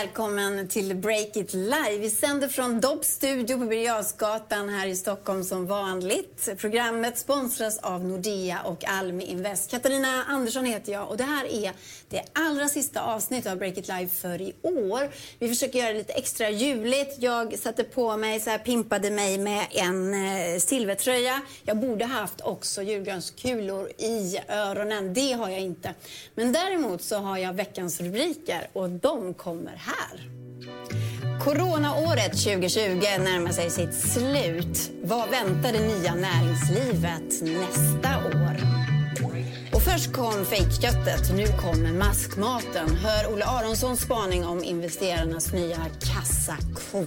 välkommen till Break It Live. Vi sänder från Dobbs studio på Birger här i Stockholm som vanligt. Programmet sponsras av Nordea och Almi Invest. Katarina Andersson heter jag och det här är det allra sista avsnittet av Break It Live för i år. Vi försöker göra det lite extra juligt. Jag satte på mig, så här, pimpade mig med en eh, silvertröja. Jag borde haft också julgranskulor i öronen. Det har jag inte. Men däremot så har jag veckans rubriker och de kommer här. Coronaåret 2020 närmar sig sitt slut. Vad väntar det nya näringslivet nästa år? Och först kom fejkköttet, nu kommer maskmaten. Hör Olle Aronssons spaning om investerarnas nya kassako.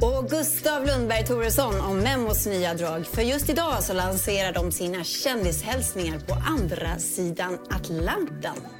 Och Gustav Lundberg Thoresson om Memos nya drag. För just idag så lanserar de sina kändishälsningar på andra sidan Atlanten.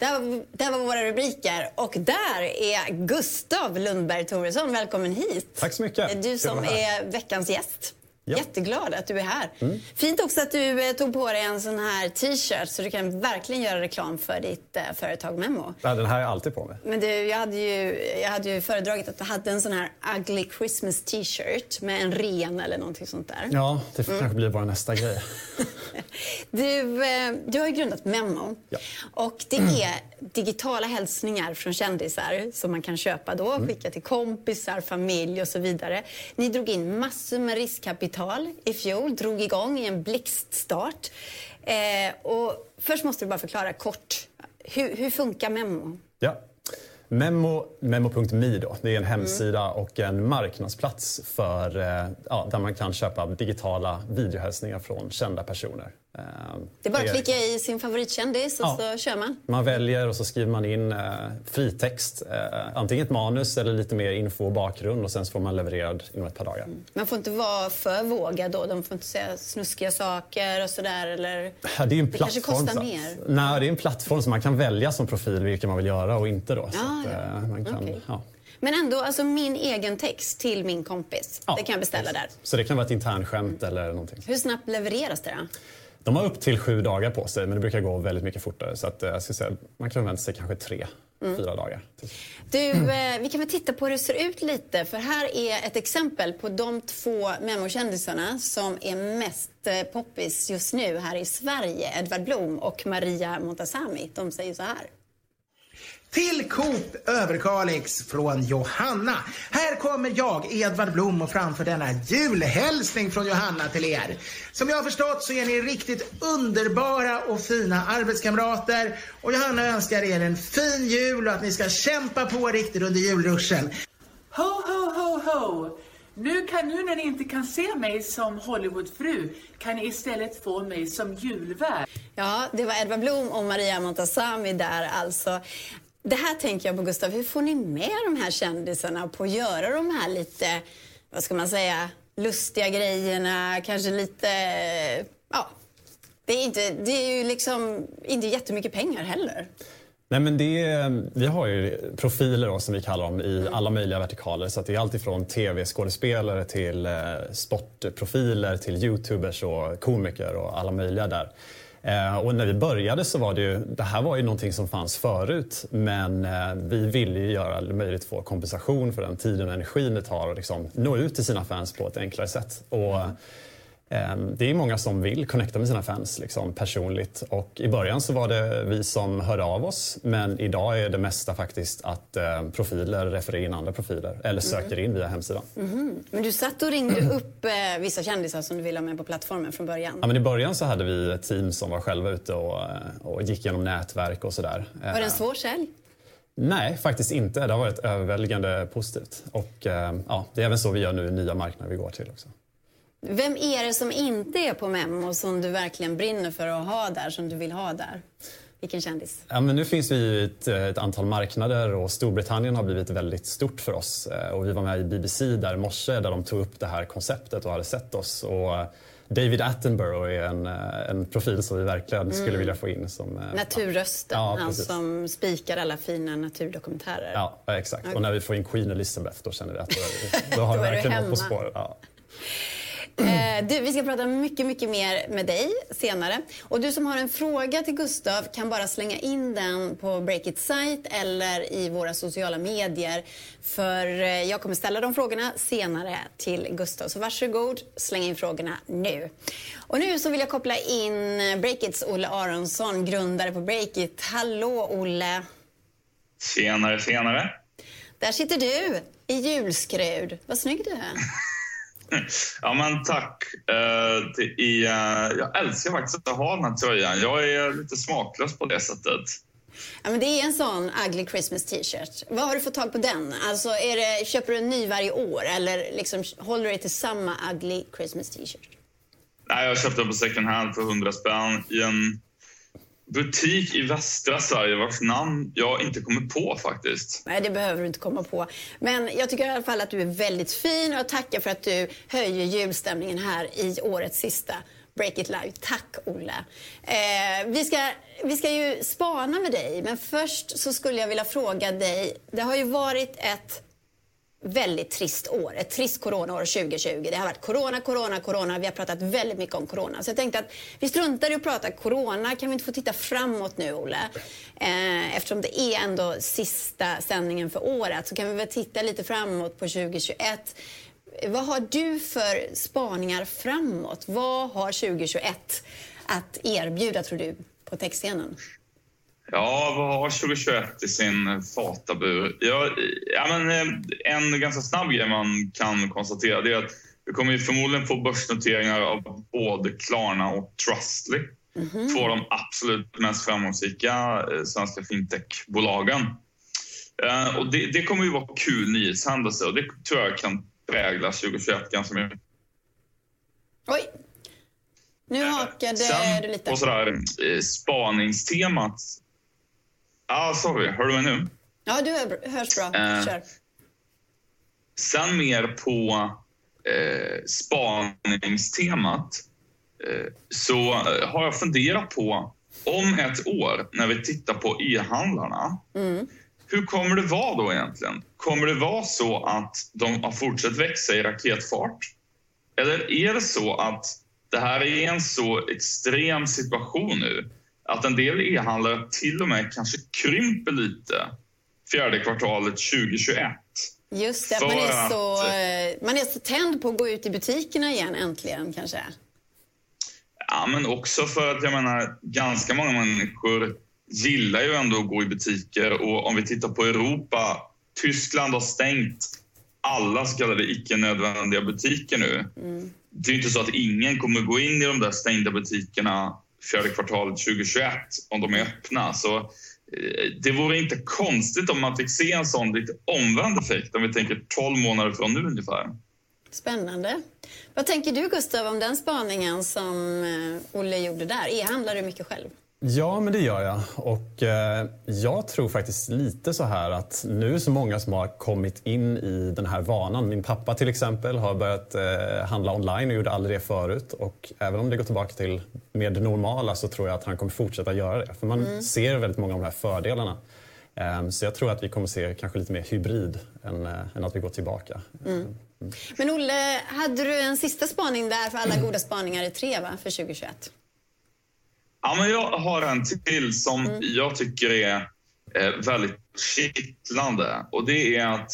Där, där var våra rubriker. Och där är Gustav Lundberg Thoresson. Välkommen hit. Tack så mycket. Det du som är veckans gäst. Ja. Jätteglad att du är här. Mm. Fint också att du eh, tog på dig en sån här t-shirt så du kan verkligen göra reklam för ditt eh, företag Memo. Ja, den här har jag alltid på mig. Men du, jag hade ju, jag hade ju föredragit att du hade en sån här ugly Christmas t-shirt med en ren eller någonting sånt där. Ja, det mm. kanske blir bara nästa grej. du, eh, du har ju grundat Memo. Ja. Och det är digitala hälsningar från kändisar som man kan köpa då, mm. skicka till kompisar, familj och så vidare. Ni drog in massor med riskkapital kapital i fjol, drog igång i en blixtstart. Eh, och först måste du bara förklara kort, hur, hur funkar Memo? Ja. Memo, Memo.me då, det är en hemsida mm. och en marknadsplats för, eh, ja, där man kan köpa digitala videohälsningar från kända personer. Eh, det är bara att klicka i sin favoritkändis och ja. så kör man. Man väljer och så skriver man in eh, fritext. Eh, antingen ett manus eller lite mer info och bakgrund och sen så får man levererad inom ett par dagar. Mm. Man får inte vara för vågad då? De får inte säga snuskiga saker och sådär? Eller... Ja, det är en det plattform. kanske kostar mer? Nej, det är en plattform så man kan välja som profil vilken man vill göra och inte då. Ja, att, ja. Eh, man kan, okay. ja. Men ändå, alltså min egen text till min kompis. Det kan jag beställa där. Så det kan vara ett internskämt mm. eller någonting. Hur snabbt levereras det då? De har upp till sju dagar på sig men det brukar gå väldigt mycket fortare. Så att, eh, jag ska säga, man kan vänta sig kanske tre, mm. fyra dagar. Du, eh, vi kan väl titta på hur det ser ut lite. För här är ett exempel på de två memokändisarna som är mest eh, poppis just nu här i Sverige. Edvard Blom och Maria Montazami. De säger så här. Till Coop Överkalix från Johanna. Här kommer jag, Edvard Blom, och framför denna julhälsning från Johanna till er. Som jag har förstått så är ni riktigt underbara och fina arbetskamrater. Och Johanna önskar er en fin jul och att ni ska kämpa på riktigt under julruschen. Ho, ho, ho, ho! Nu, kan, nu när ni inte kan se mig som Hollywoodfru kan ni istället få mig som julvärd. Ja, det var Edvard Blom och Maria Montazami där alltså. Det här tänker jag på Gustav, hur får ni med de här kändisarna på att göra de här lite, vad ska man säga, lustiga grejerna, kanske lite, ja, det är, inte, det är ju liksom inte jättemycket pengar heller. Nej, men det, vi har ju profiler då, som vi kallar dem i mm. alla möjliga vertikaler. Så det är alltifrån tv-skådespelare till eh, sportprofiler till youtubers och komiker och alla möjliga där. Eh, och när vi började så var det ju, det här var ju någonting som fanns förut men eh, vi ville ju göra det möjligt att få kompensation för den tiden och energin det tar att liksom nå ut till sina fans på ett enklare sätt. Och, det är många som vill connecta med sina fans liksom, personligt. Och I början så var det vi som hörde av oss men idag är det mesta faktiskt att eh, profiler refererar in andra profiler eller söker mm. in via hemsidan. Mm. Men du satt och ringde upp eh, vissa kändisar som du ville ha med på plattformen från början? Ja, men I början så hade vi ett team som var själva ute och, eh, och gick genom nätverk och sådär. Var det en svår sälj? Nej, faktiskt inte. Det har varit överväldigande positivt. Och, eh, ja, det är även så vi gör nu i nya marknader vi går till också. Vem är det som inte är på Memo som du verkligen brinner för att ha där, som du vill ha där? Vilken kändis? Ja, men nu finns vi i ett, ett, antal marknader och Storbritannien har blivit väldigt stort för oss. Eh, och vi var med i BBC där i morse där de tog upp det här konceptet och hade sett oss. Och eh, David Attenborough är en, eh, en profil som vi verkligen mm. skulle vilja få in. Som, Naturrösten, ja, han som spikar alla fina naturdokumentärer. Ja, exakt. Okay. Och när vi får in Queen Elizabeth då känner vi att då, då har vi verkligen något på spåret. Ja. Eh, du, vi ska prata mycket, mycket mer med dig senare. Och du som har en fråga till Gustav kan bara slänga in den på Breakits sajt eller i våra sociala medier. För eh, jag kommer ställa de frågorna senare till Gustav. Så varsågod, släng in frågorna nu. Och nu så vill jag koppla in Breakits Olle Aronsson, grundare på Breakit. Hallå Olle! Tjenare, tjenare! Där sitter du i julskrud. Vad snygg du är. Ja, men tack. Det är, jag älskar faktiskt att ha den här tröjan. Jag är lite smaklös på det sättet. Ja, men det är en sån ugly Christmas t-shirt. Vad har du fått tag på den? Alltså, det, köper du en ny varje år eller liksom, håller du dig till samma ugly Christmas t-shirt? Nej, jag köpte den på second hand för 100 spänn i en butik i västra Sverige vars namn jag inte kommer på faktiskt. Nej, det behöver du inte komma på. Men jag tycker i alla fall att du är väldigt fin och jag tackar för att du höjer julstämningen här i årets sista Break It Live. Tack, Olle. Eh, vi, ska, vi ska ju spana med dig, men först så skulle jag vilja fråga dig. Det har ju varit ett väldigt trist år. Ett trist coronaår 2020. Det har varit corona, corona, corona. Vi har pratat väldigt mycket om corona. Så jag tänkte att vi struntar i att prata corona. Kan vi inte få titta framåt nu, Olle? Eh, eftersom det är ändå sista sändningen för året så kan vi väl titta lite framåt på 2021. Vad har du för spaningar framåt? Vad har 2021 att erbjuda, tror du, på textscenen? Ja, vad har 2021 i sin fatabur? Ja, ja, men eh, en ganska snabb grej man kan konstatera det är att vi kommer förmodligen få börsnoteringar av både Klarna och Trustly. Mm -hmm. Två av de absolut mest framgångsrika eh, svenska fintechbolagen. Eh, och det, det, kommer ju vara kul nyhetshändelse och det tror jag kan prägla 2021 ganska mycket. Oj, nu hakade Sen, du lite. På sådär, spaningstemat ah, sorry. Hör du mig nu? Ja, du hörs bra. Eh, Kör. Sen mer på eh, spaningstemat eh, så har jag funderat på om ett år när vi tittar på e-handlarna. Mm. Hur kommer det vara då egentligen? Kommer det vara så att de har fortsatt växa i raketfart? Eller är det så att det här är en så extrem situation nu att en del e-handlare till och med kanske krymper lite fjärde kvartalet 2021. Just det, man är, så, att, eh, man är så tänd på att gå ut i butikerna igen äntligen kanske. Ja, men också för att jag menar ganska många människor gillar ju ändå att gå i butiker och om vi tittar på Europa, Tyskland har stängt alla så kallade icke nödvändiga butiker nu. Mm. Det är inte så att ingen kommer gå in i de där stängda butikerna fjärde kvartalet 2021 om de är öppna. Så eh, det vore inte konstigt om man fick se en sån lite omvänd effekt om vi tänker 12 månader från nu ungefär. Spännande. Vad tänker du Gustav om den spaningen som eh, Olle gjorde där? E-handlar du mycket själv? Ja, men det gör jag. Och eh, jag tror faktiskt lite så här att nu är så många som har kommit in i den här vanan. Min pappa till exempel har börjat eh, handla online och gjorde aldrig det förut. Och även om det går tillbaka till mer det normala så tror jag att han kommer fortsätta göra det. För man mm. ser väldigt många av de här fördelarna. Eh, så jag tror att vi kommer se kanske lite mer hybrid än, eh, än att vi går tillbaka. Mm. Mm. Men Olle, hade du en sista spaning där för alla goda spaningar i tre va, för 2021? Ja, men jag har en till som mm. jag tycker är eh, väldigt kittlande. Och det är att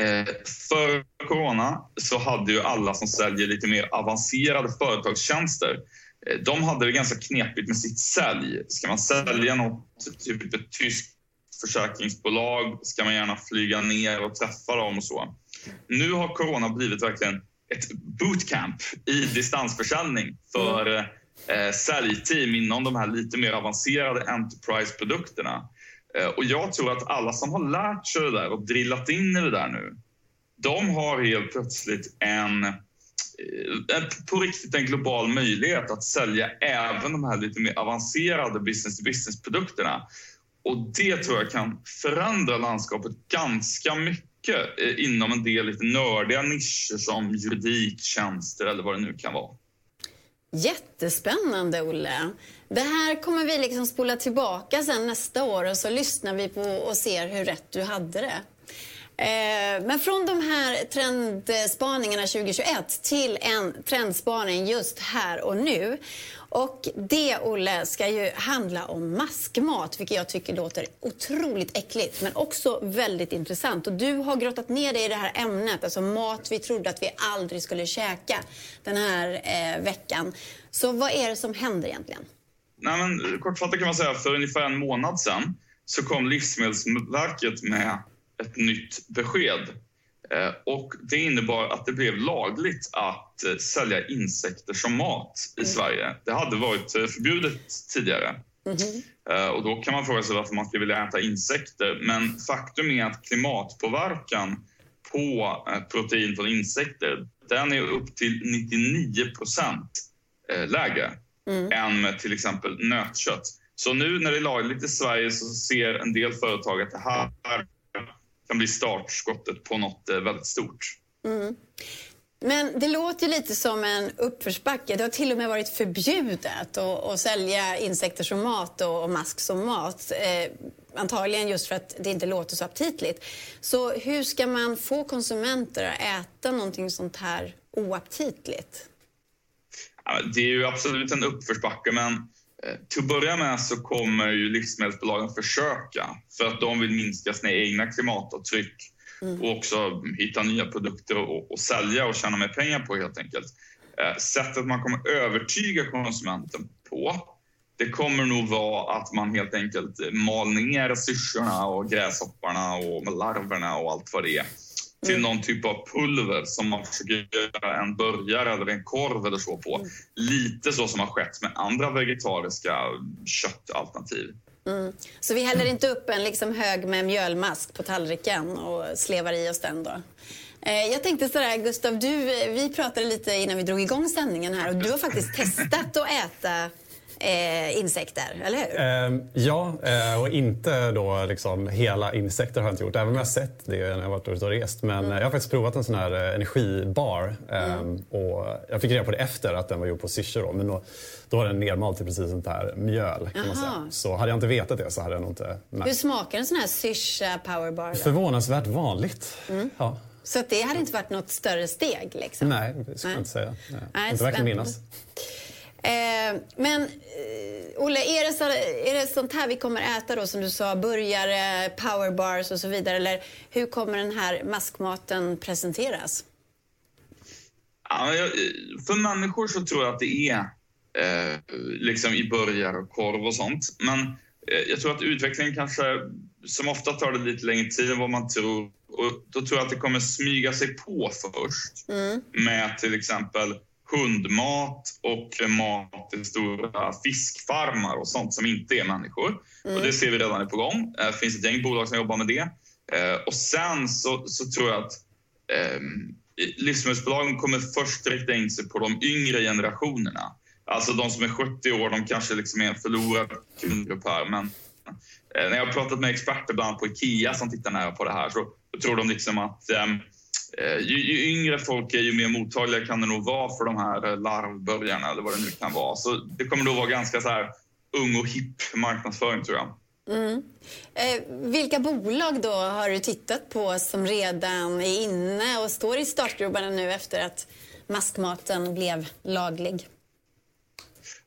eh, för corona så hade ju alla som säljer lite mer avancerade företagstjänster eh, de hade det ganska knepigt med sitt sälj. Ska man sälja något, typ ett tyskt försäkringsbolag, ska man gärna flyga ner och träffa dem och så. Nu har corona blivit verkligen ett bootcamp i distansförsäljning för mm eh, säljteam inom de här lite mer avancerade Enterprise-produkterna. Eh, och jag tror att alla som har lärt sig det där och drillat in i det där nu, de har helt plötsligt en, eh, en på riktigt en global möjlighet att sälja även de här lite mer avancerade business-to-business-produkterna. Och det tror jag kan förändra landskapet ganska mycket eh, inom en del lite nördiga nischer som juridik, tjänster eller vad det nu kan vara. Jättespännande, Olle. Det här kommer vi liksom spola tillbaka sen nästa år och så lyssnar vi på och ser hur rätt du hade det. Eh, men från de här trendspaningarna 2021 till en trendspaning just här och nu. Och det, Olle, ska ju handla om maskmat, vilket jag tycker låter otroligt äckligt, men också väldigt intressant. Och du har grottat ner dig i det här ämnet, alltså mat vi trodde att vi aldrig skulle käka den här eh, veckan. Så vad är det som händer egentligen? Nej, men, kortfattat kan man säga för ungefär en månad sedan så kom Livsmedelsverket med ett nytt besked. Eh, och det innebar att det blev lagligt att eh, sälja insekter som mat i mm. Sverige. Det hade varit eh, förbjudet tidigare. Mm. Och då kan man fråga sig varför man skulle vilja äta insekter. Men faktum är att klimatpåverkan på protein från insekter, den är upp till 99 procent lägre mm. än med till exempel nötkött. Så nu när det är lagligt i Sverige så ser en del företag att det här kan bli startskottet på något eh, väldigt stort. Mm. Men det låter lite som en uppförsbacke. Det har till och med varit förbjudet att, att sälja insekter som mat och, och mask som mat. Eh, antagligen just för att det inte låter så aptitligt. Så hur ska man få konsumenter att äta någonting sånt här oaptitligt? Det är ju absolut en uppförsbacke, men till att börja med så kommer ju livsmedelsbolagen försöka för att de vill minska sina egna klimatavtryck mm. och också hitta nya produkter och, och sälja och tjäna mer pengar på helt enkelt. Eh, sättet man kommer övertyga konsumenten på det kommer nog vara att man helt enkelt mal ner syrsorna och gräshopparna och larverna och allt vad det är till mm. någon typ av pulver som man försöker göra en burgare eller en korv eller så på. Mm. Lite så som har skett med andra vegetariska köttalternativ. Mm. Så vi häller inte upp en liksom hög med mjölmask på tallriken och slevar i oss den då? Eh, jag tänkte sådär, Gustav, du, vi pratade lite innan vi drog igång sändningen här och du har faktiskt testat att äta eh, insekter, eller hur? Eh, ja, eh, och inte då liksom hela insekter har jag inte gjort. Även om jag har sett det när jag varit ute och rest. Men mm. jag har faktiskt provat en sån här eh, energibar. Ehm, mm. Och jag fick reda på det efter att den var gjord på syrsor. Men då, då var den nermald till precis sånt här mjöl. Kan man säga. Så hade jag inte vetat det så hade jag nog inte märkt. Hur smakar en sån här syrsa powerbar? Då? Förvånansvärt vanligt. Mm. Ja. Så det hade inte varit något större steg? Liksom. Nej, det skulle jag inte säga. Nej, inte verkligen minnas. Eh, men eh, Olle, är det, så, är det sånt här vi kommer äta då som du sa, burgare, powerbars och så vidare? Eller hur kommer den här maskmaten presenteras? Ja, för människor så tror jag att det är eh, liksom i burgare och korv och sånt. Men eh, jag tror att utvecklingen kanske som ofta tar det lite längre tid än vad man tror. Och då tror jag att det kommer smyga sig på först mm. med till exempel hundmat och mat till stora fiskfarmar och sånt som inte är människor. Mm. Och det ser vi redan är på gång. Det finns ett gäng bolag som jobbar med det. Eh, och sen så, så tror jag att eh, livsmedelsbolagen kommer först rikta in sig på de yngre generationerna. Alltså de som är 70 år, de kanske liksom är en förlorad kundgrupp här. Men eh, när jag har pratat med experter, bland annat på Ikea, som tittar nära på det här, så, så tror de liksom att eh, Eh, ju, ju, yngre folk är, ju mer mottagliga kan det nog vara för de här eh, larvböljarna eller vad det nu kan vara. Så det kommer nog vara ganska så här ung och hipp marknadsföring tror jag. Mm. Eh, vilka bolag då har du tittat på som redan är inne och står i startgroparna nu efter att maskmaten blev laglig?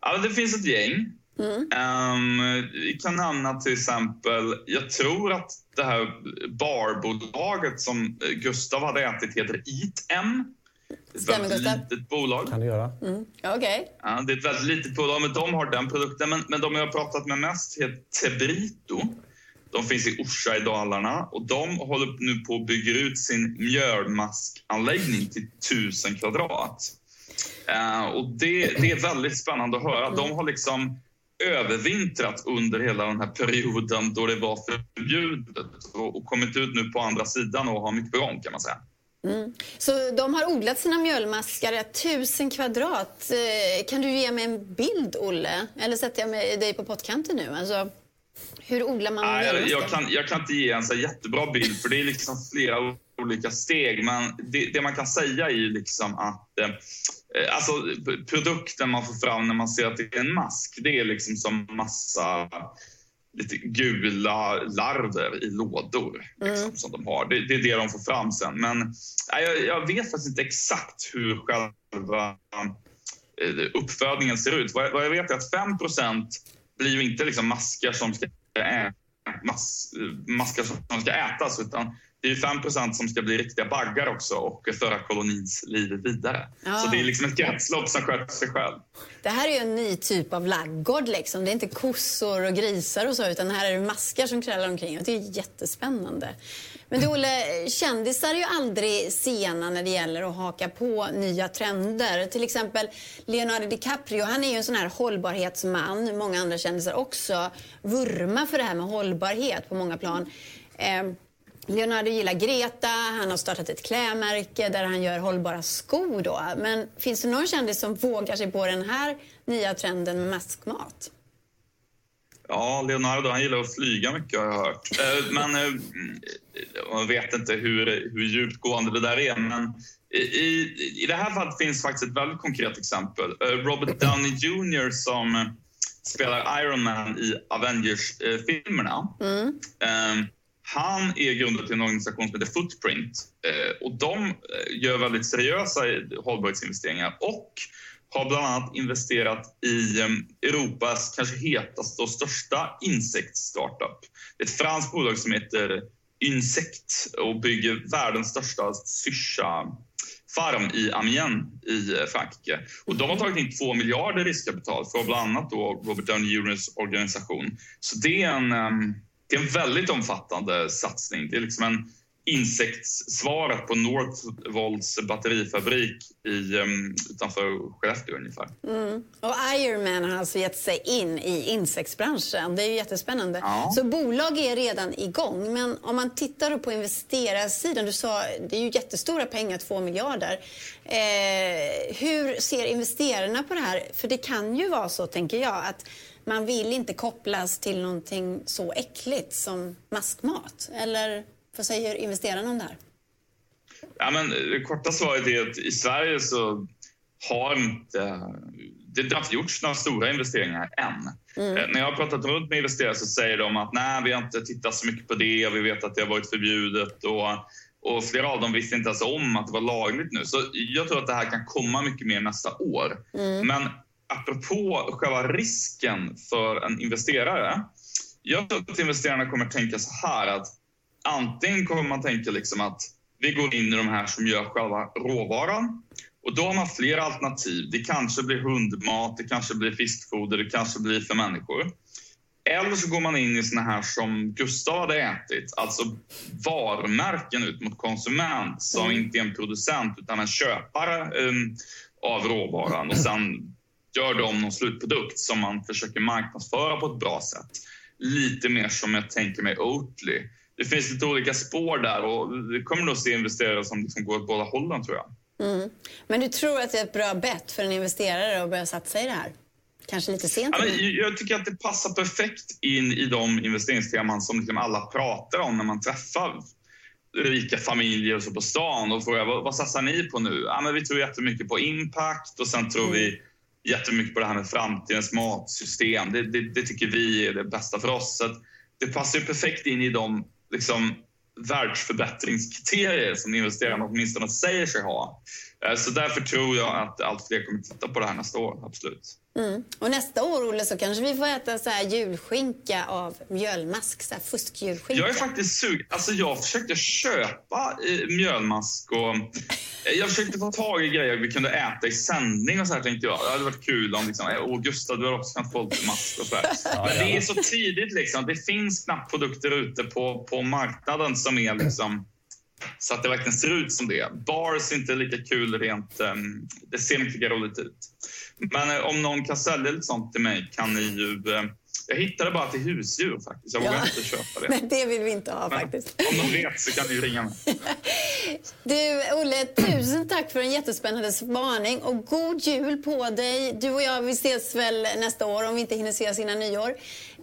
Ja, det finns ett gäng. Mm. Um, vi kan nämna till exempel, jag tror att det här barbolaget som Gustav hade ätit heter Eat-M. Ett väldigt litet bolag. kan du göra. Mm. Okay. Ja, det är ett väldigt litet bolag, men de har den produkten. Men, men de jag har pratat med mest heter Tebrito. De finns i Orsa i Dalarna och de håller nu på att bygga ut sin mjölmaskanläggning till 1000 kvadrat. Uh, och det, det, är väldigt spännande att höra. De har liksom övervintrat under hela den här perioden då det var förbjudet och kommit ut nu på andra sidan och har mycket på gång kan man säga. Mm. Så de har odlat sina mjölmaskar, tusen kvadrat. Eh, kan du ge mig en bild, Olle? Eller sätter jag dig på pottkanten nu? Alltså, hur odlar man Nej, jag, jag, kan, jag kan inte ge en så jättebra bild, för det är liksom flera olika steg. Men det, det man kan säga är ju liksom att Eh, alltså produkten man får fram när man ser att det är en mask, det är liksom som massa lite gula larver i lådor liksom, Mm. som de har. Det, det är det de får fram sen. Men nej, jag, jag vet faktiskt inte exakt hur själva eh, uppfödningen ser ut. Vad jag, vad jag vet är att 5% blir inte liksom maskar som ska ä, mas, maskar som ska ätas utan det är ju 5 som ska bli riktiga baggar också och föra kolonins liv vidare. Ja. Så det är liksom ett kretslopp som sköter sig själv. Det här är en ny typ av laggård. Liksom. Det är inte kossor och grisar och så, utan här är det maskar som krällar omkring. Och det är jättespännande. Men du, Olle, kändisar är ju aldrig sena när det gäller att haka på nya trender. Till exempel Leonardo DiCaprio, han är ju en sån här hållbarhetsman. Många andra kändisar också vurmar för det här med hållbarhet på många plan. Leonardo gillar Greta, han har startat ett klädmärke där han gör hållbara skor. Då. Men finns det någon kändis som vågar sig på den här nya trenden med maskmat? Ja, Leonardo han gillar att flyga mycket har jag hört. Eh, Men eh, jag vet inte hur, hur djupgående det där är. Men i, I det här fallet finns faktiskt ett väldigt konkret exempel. Eh, Robert Downey Jr som spelar Iron Man i Avengers-filmerna. Eh, han är grundare till en organisation som heter Footprint eh, och de eh, gör väldigt seriösa eh, hållbarhetsinvesteringar och har bland annat investerat i Europas kanske hetaste och största insektsstartup. Det är ett franskt bolag som heter Insekt och bygger världens största syrsa farm i Amiens i Frankrike. Och de har tagit in två miljarder i riskkapital från bland annat då Robert Downey Juniors organisation. Så det är en, ehm, det är en väldigt omfattande satsning. Det är liksom en insektssvaret på Northvolts batterifabrik i, um, utanför Skellefteå ungefär. Och Ironman har alltså gett sig in i insektsbranschen. Det är ju jättespännande. Ja. Så bolag är redan igång. Men om man tittar på investerarsidan, du sa det är ju jättestora pengar, två miljarder. Eh, hur ser investerarna på det här? För det kan ju vara så, tänker jag, att man vill inte kopplas till någonting så äckligt som maskmat. Eller vad säger investerarna om det här? Ja, men det korta svaret är att i Sverige så har inte... Det har inte gjorts några stora investeringar än. Eh, När jag har pratat runt med investerare så säger de att nej, vi har inte tittat så mycket på det och vi vet att det har varit förbjudet. Och, och flera av dem visste inte ens om att det var lagligt nu. Så jag tror att det här kan komma mycket mer nästa år. Men apropå själva risken för en investerare. Jag tror att investerarna kommer tänka så här att antingen kommer man tänka liksom att vi går in i de här som gör själva råvaran och då har man flera alternativ. Det kanske blir hundmat, det kanske blir fiskfoder, det kanske blir för människor. Eller så går man in i såna här som Gustav hade ätit, alltså varumärken ut mot konsument som inte är en producent utan en köpare eh, av råvaran och sen gör de någon slutprodukt som man försöker marknadsföra på ett bra sätt. Lite mer som jag tänker mig Oatly. Det finns lite olika spår där och vi kommer nog se investerare som liksom går åt båda hållen tror jag. Men du tror att det är ett bra bett för en investerare att börja satsa i det här? Kanske lite sent? Ja, men jag tycker att det passar perfekt in i de investeringsteman som liksom alla pratar om när man träffar rika familjer och så på stan och frågar vad, vad satsar ni på nu? Ja, men vi tror jättemycket på impact och sen tror vi jättemycket på det här med framtidens matsystem. Det, det, det tycker vi är det bästa för oss. Så att det passar perfekt in i de liksom, världsförbättringskriterier som investerarna åtminstone säger sig ha. Eh, Så därför tror jag att allt fler kommer titta på det här nästa år, absolut. Mm. Och nästa år, Olle, så kanske vi får äta så här julskinka av mjölmask. Så här fuskjulskinka. Jag är faktiskt sugen. Alltså jag försökte köpa eh, mjölmask och eh, jag försökte få tag i grejer vi kunde äta i sändning och så här tänkte jag. Det hade varit kul om liksom, åh Gustav du har också kunnat få lite mask och så här. Men det är så tidigt liksom. Det finns knappt produkter ute på, på marknaden som är liksom så att det verkligen ser ut som det. Bars är inte lika kul rent... Um, det ser inte lika roligt ut. Men eh, om någon kan sälja lite sånt till mig kan ni ju... eh, jag hittade bara till husdjur faktiskt. Jag vågar Ja. inte köpa det. Nej, det vill vi inte ha Men faktiskt. Om de vet så kan ni ringa mig. Du, Olle, tusen tack för en jättespännande spaning och god jul på dig. Du och jag, vi ses väl nästa år om vi inte hinner ses innan nyår.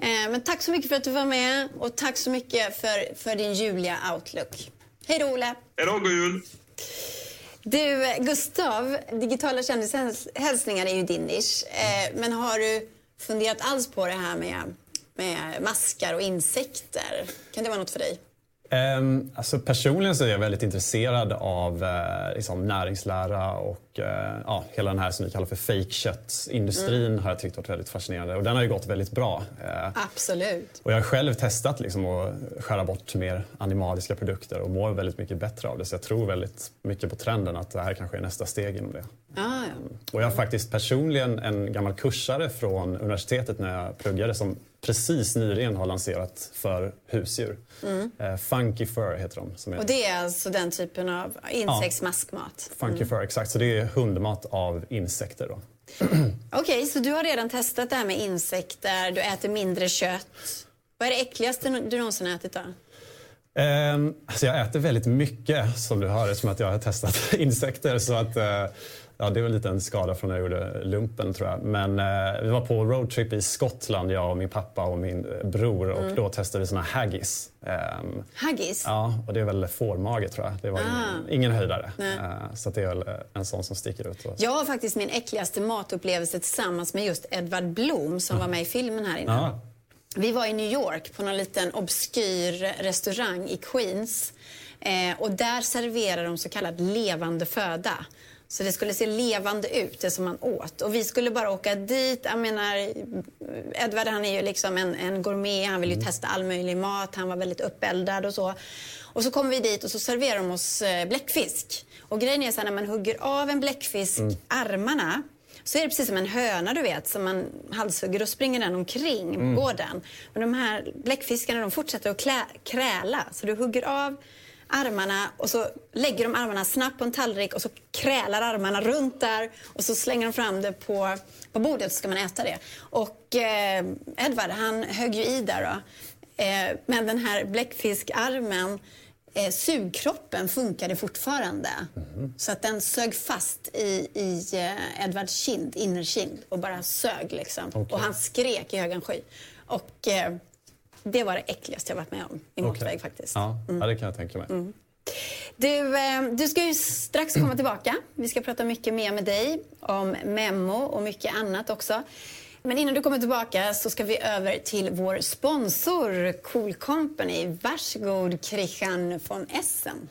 Eh, men tack så mycket för att du var med och tack så mycket för, för din ljuvliga outlook. Hej då, Olle. Hej då, god jul! Du, Gustav, digitala kändishälsningar är ju din nisch. Eh, men har du funderat alls på det här med med maskar och insekter. Kan det vara något för dig? Um, alltså personligen så är jag väldigt intresserad av uh, liksom näringslära och uh, ja, hela den här som vi kallar för fake köttindustrin mm. har jag tyckt varit väldigt fascinerande och den har ju gått väldigt bra. Uh, Absolut. Och jag har själv testat liksom att skära bort mer animaliska produkter och mår väldigt mycket bättre av det så jag tror väldigt mycket på trenden att det här kanske är nästa steg inom det. Ah, ja. Och jag har faktiskt personligen en gammal kursare från universitetet när jag pluggade som precis nyligen har lanserat för husdjur. Mm. Uh, Funky Fur heter de. Som är... Och det är alltså den typen av insektsmaskmat? Ja, Funky mm. Fur, exakt. Så det är hundmat av insekter. Då. Okej, okay, så du har redan testat det här med insekter, du äter mindre kött. Vad är det äckligaste du någonsin ätit då? Um, alltså jag äter väldigt mycket som du hör eftersom att jag har testat insekter. Så att, uh, Ja, det var en liten skada från när jag gjorde lumpen tror jag. Men eh, vi var på roadtrip i Skottland, jag och min pappa och min eh, bror mm. och då testade vi såna haggis. Um, haggis? Ja, och det är väl fårmage tror jag. Det var ah. ingen, ingen höjdare. Uh, så det är väl en sån som sticker ut. Jag har faktiskt min äckligaste matupplevelse tillsammans med just Edvard Blom som mm. var med i filmen här inne. Ah. Vi var i New York på någon liten obskyr restaurang i Queens. Eh, och där serverar de så kallad levande föda. Så det skulle se levande ut, det som man åt. Och vi skulle bara åka dit. Jag menar, Edvard han är ju liksom en, en gourmet. Han vill ju mm. testa all möjlig mat. Han var väldigt uppeldad och så. Och så kommer vi dit och så serverar de oss eh, bläckfisk. Och grejen är så här, när man hugger av en bläckfisk mm. armarna så är det precis som en höna du vet som man halshugger och springer den omkring mm. gården. Men de här bläckfiskarna de fortsätter att klä, kräla. Så du hugger av armarna och så lägger de armarna snabbt på en tallrik och så krälar armarna runt där och så slänger de fram det på, på bordet så ska man äta det. Och eh, Edvard han högg ju i där då. Eh, men den här bläckfiskarmen eh, sugkroppen funkade fortfarande. Mm. Så att den sög fast i, i eh, Edvards kind, innerkind och bara sög liksom. Okay. Och han skrek i högan sky. Och eh, det var det äckligaste jag varit med om i okay. faktiskt. Ja, mm. ja, det kan jag tänka mig. Mm. Du, eh, du ska ju strax komma tillbaka. Vi ska prata mycket mer med dig om Memo och mycket annat också. Men innan du kommer tillbaka så ska vi över till vår sponsor Cool Company. Varsågod Christian von Essen.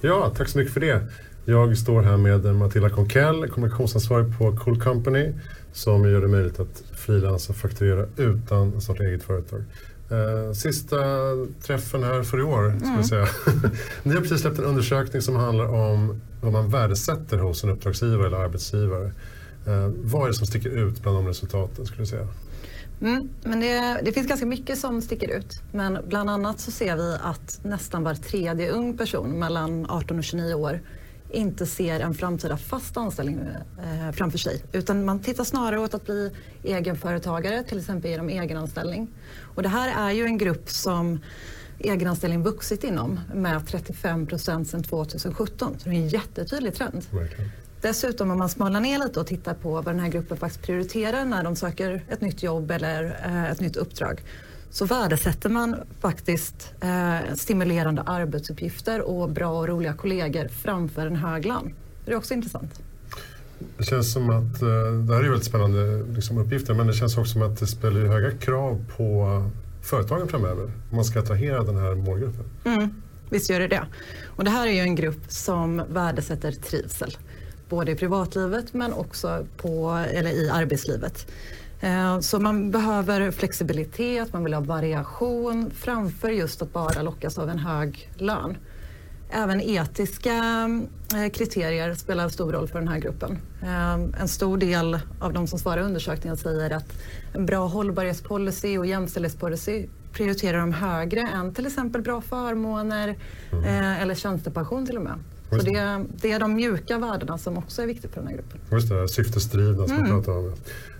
Ja, tack så mycket för det. Jag står här med Matilda Konkell, kommunikationsansvarig på Cool Company som gör det möjligt att frilansa och fakturera utan att starta eget företag. Eh, sista träffen här för i år, ska mm. säga. Ni har precis släppt en undersökning som handlar om vad man värdesätter hos en uppdragsgivare eller arbetsgivare. Eh, vad är det som sticker ut bland de resultaten, skulle du säga? Mm, men det, det, finns ganska mycket som sticker ut. Men bland annat så ser vi att nästan var tredje ung person mellan 18 och 29 år inte ser en framtida fast anställning eh, framför sig. Utan man tittar snarare åt att bli egenföretagare, till exempel genom egenanställning. Och det här är ju en grupp som egenanställning vuxit inom med 35 procent sedan 2017. Så det är en jättetydlig trend. Verkligen. Dessutom om man smalnar ner lite och tittar på vad den här gruppen faktiskt prioriterar när de söker ett nytt jobb eller eh, ett nytt uppdrag så värdesätter man faktiskt eh, stimulerande arbetsuppgifter och bra och roliga kollegor framför en hög lön. Det är också intressant. Det känns som att, eh, det här är väldigt spännande liksom, uppgifter, men det känns också som att det ställer höga krav på företagen framöver om man ska attrahera den här målgruppen. Mm, visst gör det det. Och det här är ju en grupp som värdesätter trivsel, både i privatlivet men också på, eller i arbetslivet. Eh, så man behöver flexibilitet, man vill ha variation framför just att bara lockas av en hög lön. Även etiska eh, kriterier spelar stor roll för den här gruppen. Eh, en stor del av de som svarar i undersökningen säger att en bra hållbarhetspolicy och jämställdhetspolicy prioriterar de högre än till exempel bra förmåner mm. eller tjänstepension till och med. Så det, det, är de mjuka värdena som också är viktiga för den här gruppen. Just det, syftesdrivna som mm. vi pratade om.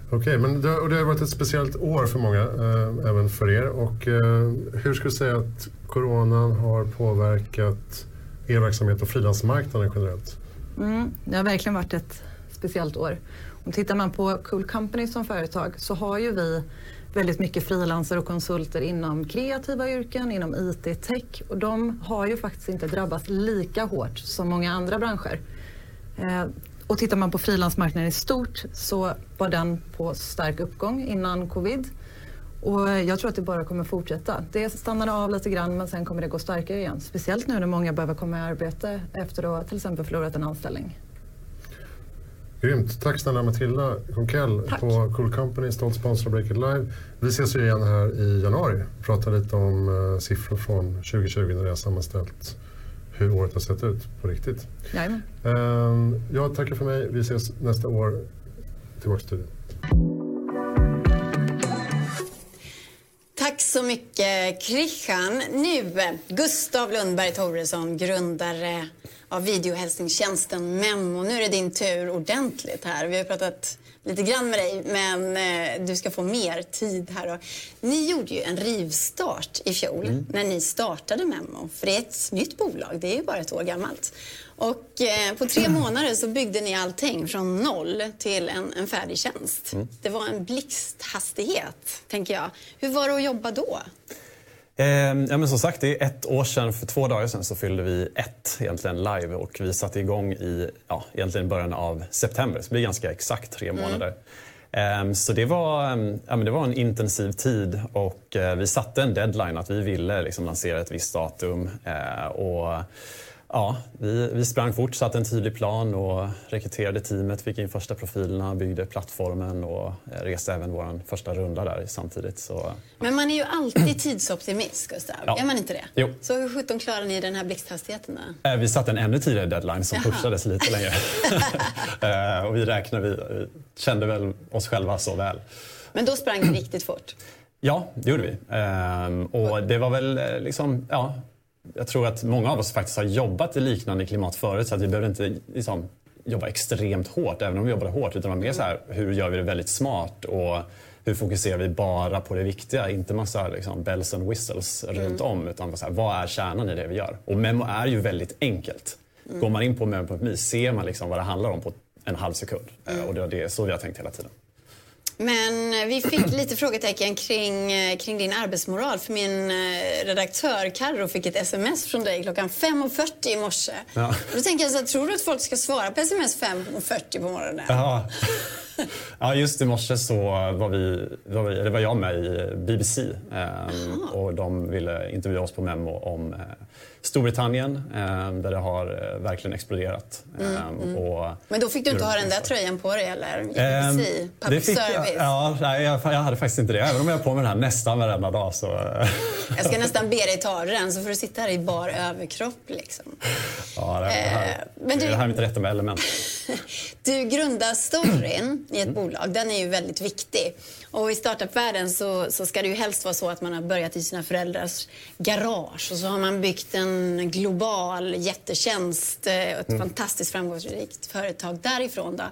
Okej, okay, men det, och det har varit ett speciellt år för många, eh, även för er. Och, eh, hur skulle du säga att coronan har påverkat er verksamhet och frilansmarknaden generellt? Mm, det har verkligen varit ett speciellt år. Om tittar man på Cool Company som företag så har ju vi väldigt mycket frilansare och konsulter inom kreativa yrken, inom IT, tech och de har ju faktiskt inte drabbats lika hårt som många andra branscher. Eh, Eh, och tittar man på frilansmarknaden i stort så var den på stark uppgång innan covid. Och jag tror att det bara kommer fortsätta. Det stannade av lite grann men sen kommer det gå starkare igen. Speciellt nu när många behöver komma i arbete efter att till exempel förlorat en anställning. Grymt. Tack snälla Matilda Konkell på Cool Company, stolt sponsor av Break It Live. Vi ses ju igen här i januari och pratar lite om uh, siffror från 2020 när det har sammanställt hur året har sett ut på riktigt. Jajamän. Um, jag tackar för mig. Vi ses nästa år. Tillbaka till studion. Tack så mycket Christian. Nu Gustav Lundberg Toresson, grundare av videohälsningstjänsten Memo. Nu är det din tur ordentligt här. Vi har pratat lite grann med dig, men eh, du ska få mer tid här. Ni gjorde ju en rivstart i fjol mm. när ni startade Memo. För det är ett nytt bolag, det är ju bara ett år gammalt. Och eh, på tre månader så byggde ni allting från noll till en, en färdig tjänst. Mm. Det var en blixthastighet, tänker jag. Hur var det att jobba då? Eh, ja, men som sagt, det är ett år sedan, för två dagar sedan, så fyllde vi ett egentligen live och vi satte igång i ja, egentligen början av september. Så det blir ganska exakt tre mm. månader. Mm. Så det var, ja, men det var en intensiv tid och eh, vi satte en deadline att vi ville liksom, lansera ett visst datum. Eh, och Ja, vi, vi sprang fort, satte en tydlig plan och rekryterade teamet, fick in första profilerna, byggde plattformen och eh, reste även vår första runda där samtidigt. Så... Men man är ju alltid tidsoptimist, Gustav. Ja. Är man inte det? Jo. Så hur sjutton klarar ni den här blixthastigheten då? Eh, vi satte en ännu tidigare deadline som Jaha. pushades lite längre. Eh, och vi räknade, vi, vi kände väl oss själva så väl. Men då sprang det riktigt fort? Ja, det gjorde vi. Ehm, och det var väl liksom, ja, jag tror att många av oss faktiskt har jobbat i liknande klimat förut så att vi behöver inte liksom, jobba extremt hårt, även om vi jobbade hårt. Utan mer så här, hur gör vi det väldigt smart och hur fokuserar vi bara på det viktiga? Inte massa liksom, bells and whistles mm. runt om. Utan så här, vad är kärnan i det vi gör? Och Memo är ju väldigt enkelt. Mm. Går man in på memo.me ser man liksom vad det handlar om på en halv sekund. Mm. Och det är det, så vi har tänkt hela tiden. Men vi fick lite frågetecken kring, eh, kring din arbetsmoral. För min eh, redaktör Carro fick ett sms från dig klockan 5.40 i morse. Ja. då tänker jag så här, tror du att folk ska svara på sms 5.40 på morgonen? Ja. ja, just i morse så var, vi, var, vi, det var jag med i BBC eh, och de ville intervjua oss på Memo om eh, Storbritannien eh, där det har eh, verkligen exploderat. Mm, ehm, mm. Och, Men då fick du inte ha den där tröjan på dig eller? Um, public fick, service? Ja, nej, jag, jag, hade faktiskt inte det. Även om jag har på mig den här nästan varenda dag. Så, jag ska nästan be dig ta den så får du sitta här i bar överkropp. Liksom. Ja, det, här, eh, men du, det här är mitt rätta med element. du grundar storyn i ett mm. bolag. Den är ju väldigt viktig. Och i startupvärlden så, så ska det ju helst vara så att man har börjat i sina föräldrars garage och så har man byggt en global jättetjänst, eh, ett mm. fantastiskt framgångsrikt företag därifrån. Då.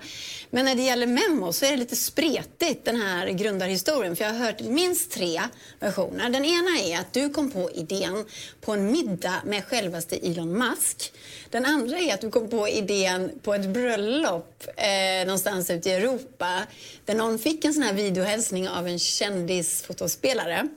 Men när det gäller Memo så är det lite spretigt den här grundarhistorien för jag har hört minst tre versioner. Den ena är att du kom på idén på en middag med självaste Elon Musk. Den andra är att du kom på idén på ett bröllop eh, någonstans ute i Europa där någon fick en sån här videohälsning av en kändisfotospelare.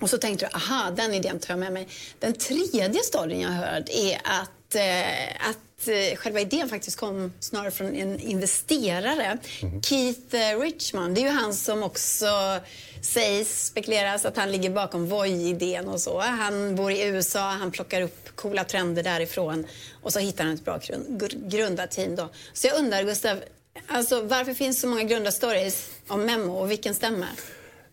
Och så tänkte du, aha, den idén tar jag med mig. Den tredje storyn jag hört är att, eh, att eh, själva idén faktiskt kom snarare från en investerare. Mm. Keith eh, Richman, det är ju han som också sägs, spekuleras att han ligger bakom Voi-idén och så. Han bor i USA, han plockar upp coola trender därifrån och så hittar han ett bra grundarteam då. Så jag undrar Gustav, alltså, varför finns så många grundarstories om Memo och vilken stämmer?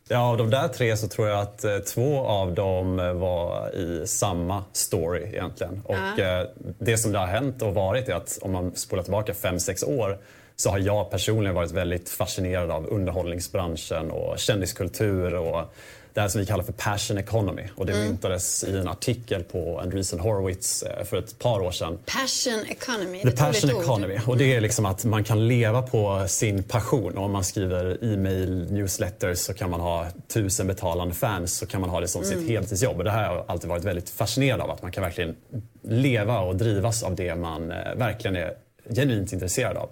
Ja, av de där tre så tror jag att eh, två av dem eh, var i samma story egentligen. Och eh, det som det har hänt och varit är att om man spolar tillbaka fem sex år så har jag personligen varit väldigt fascinerad av underhållningsbranschen och kändiskultur och det här som vi kallar för passion economy. Och det mm. myntades i en artikel på Andreesen Horowitz eh, för ett par år sedan. Passion economy. The passion economy. Och det är liksom att man kan leva på sin passion. Och om man skriver e-mail, newsletters så kan man ha tusen betalande fans så kan man ha det som mm. sitt heltidsjobb. Och det här har jag alltid varit väldigt fascinerad av. Att man kan verkligen leva och drivas av det man eh, verkligen är genuint intresserad av.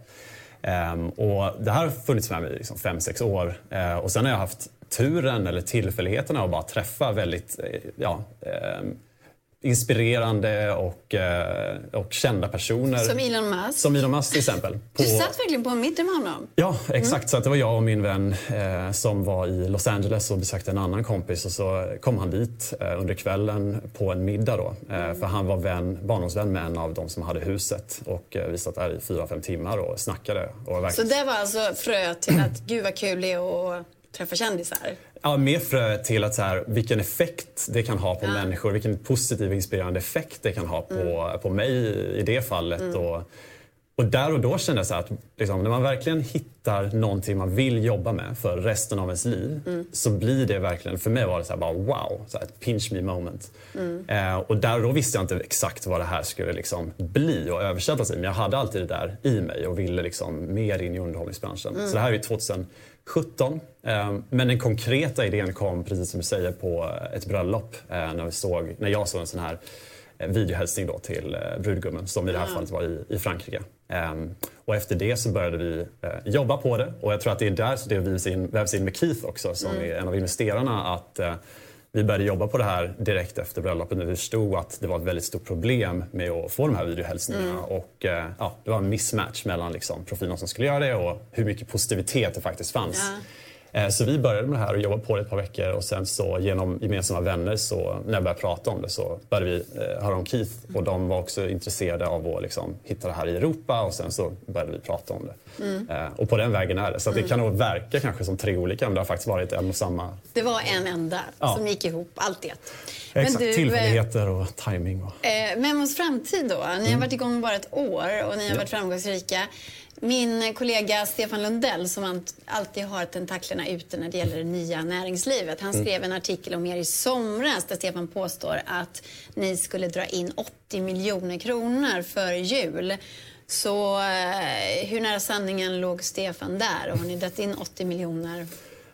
Um, och det här har funnits med mig i liksom fem, sex år. Uh, och sen har jag haft turen eller tillfälligheterna att bara träffa väldigt eh, ja, um, inspirerande och, eh, och kända personer. Som Elon Musk. Som Elon Musk till exempel. Du satt verkligen på en middag med honom? Ja, exakt. Så att det var jag och min vän eh, som var i Los Angeles och besökte en annan kompis och så kom han dit eh, under kvällen på en middag då. Eh, för han var vän, barndomsvän med en av de som hade huset och eh, vi satt där i fyra, fem timmar och snackade. Och verkligen... Så det var alltså frö till att gud vad kul det är att träffa kändisar? Ja, mer fröet till att så här, vilken effekt det kan ha på ja. människor, vilken positiv inspirerande effekt det kan ha på, mm. på mig i det fallet. Mm. Och, och där och då kände jag så att liksom, när man verkligen hittar någonting man vill jobba med för resten av ens liv mm. så blir det verkligen, för mig var det så bara wow, så ett pinch me moment. Mm. Eh, och där och då visste jag inte exakt vad det här skulle liksom bli och översättas i men jag hade alltid det där i mig och ville liksom mer in i underhållningsbranschen. Mm. Så det här är 2000 17. Ehm, men den konkreta idén kom, precis som du säger, på ett bröllop eh, när, vi såg, när jag såg en sån här eh, videohälsning då till eh, brudgummen som i det här mm. fallet var i, i Frankrike. Ehm, och efter det så började vi jobba på det och jag tror att det är där det vävs in, vävs in med Keith också som mm. är en av investerarna. att vi började jobba på det här direkt efter bröllopet när vi förstod att det var ett väldigt stort problem med att få de här videohälsningarna. Och, eh, ja, det var en mismatch mellan liksom, profilerna som skulle göra det och hur mycket positivitet det faktiskt fanns. Eh, Så vi började med det här och jobbade på det ett par veckor och sen så genom gemensamma vänner så när jag började prata om det så började vi eh, höra om Keith och de var också intresserade av att liksom, hitta det här i Europa och sen så började vi prata om det. Eh, Och på den vägen är det. Så att det kan nog verka kanske som tre olika men det har faktiskt varit en och samma. Det var en enda Ja. som gick ihop, allt i ett. Exakt, du, eh, tillfälligheter och timing. Och... Eh, Memos framtid då. Ni Mm. har varit igång bara ett år och ni har varit framgångsrika. Min kollega Stefan Lundell som alltid har tentaklerna ute när det gäller det nya näringslivet. Han Mm. skrev en artikel om er i somras där Stefan påstår att ni skulle dra in 80 miljoner kronor för jul. Så eh, hur nära sanningen låg Stefan där? Och har ni dragit in 80 miljoner?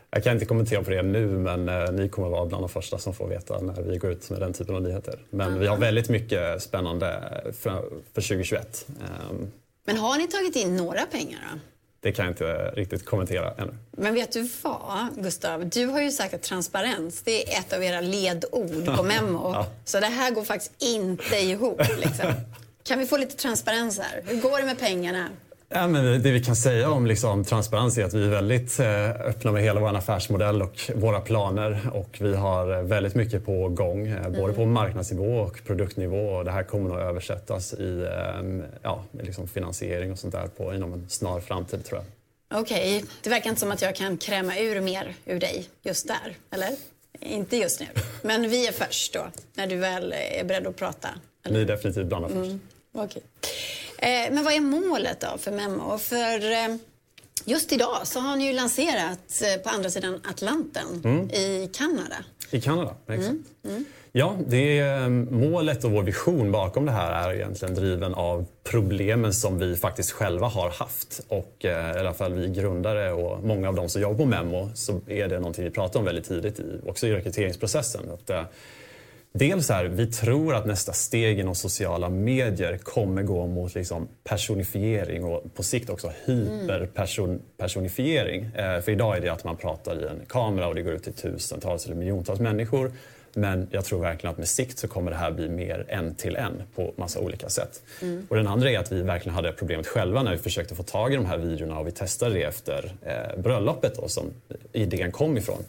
Jag kan inte kommentera på det nu men eh, ni kommer vara bland de första som får veta när vi går ut med den typen av nyheter. Men vi har väldigt mycket spännande för, för 2021. Ehm, Men har ni tagit in några pengar då? Det kan jag inte riktigt kommentera ännu. Men vet du vad, Gustav? Du har ju sagt att transparens det är ett av era ledord på Memo. Ja. Så det här går faktiskt inte ihop. Liksom. Kan vi få lite transparens här? Hur går det med pengarna? Ja, men det vi kan säga om liksom, transparens är att vi är väldigt eh, öppna med hela vår affärsmodell och våra planer. Och vi har väldigt mycket på gång, eh, både på marknadsnivå och produktnivå. Och det här kommer att översättas i eh, ja, liksom finansiering och sånt där på, inom en snar framtid tror jag. Okej, det verkar inte som att jag kan kräma ur mer ur dig just där, eller? Inte just nu. Men vi är först då, när du väl är beredd att prata. Ni är definitivt bland de först. Okej. Eh, men vad är målet då för Memo? För eh, just idag så har ni ju lanserat eh, på andra sidan Atlanten i Kanada. I Kanada, exakt. Ja, det är, eh, målet och vår vision bakom det här är egentligen driven av problemen som vi faktiskt själva har haft. Och eh, i alla fall vi grundare och många av de som jobbar på Memo så är det någonting vi pratar om väldigt tidigt i, också i rekryteringsprocessen. Att, eh, Dels är vi tror att nästa steg inom sociala medier kommer gå mot liksom personifiering och på sikt också hyperpersonifiering. Eh, för idag är det att man pratar i en kamera och det går ut till tusentals eller miljontals människor. Men jag tror verkligen att med sikt så kommer det här bli mer en till en på massa olika sätt. Och den andra är att vi verkligen hade problemet själva när vi försökte få tag i de här videorna och vi testade det efter eh, bröllopet då, som idén kom ifrån.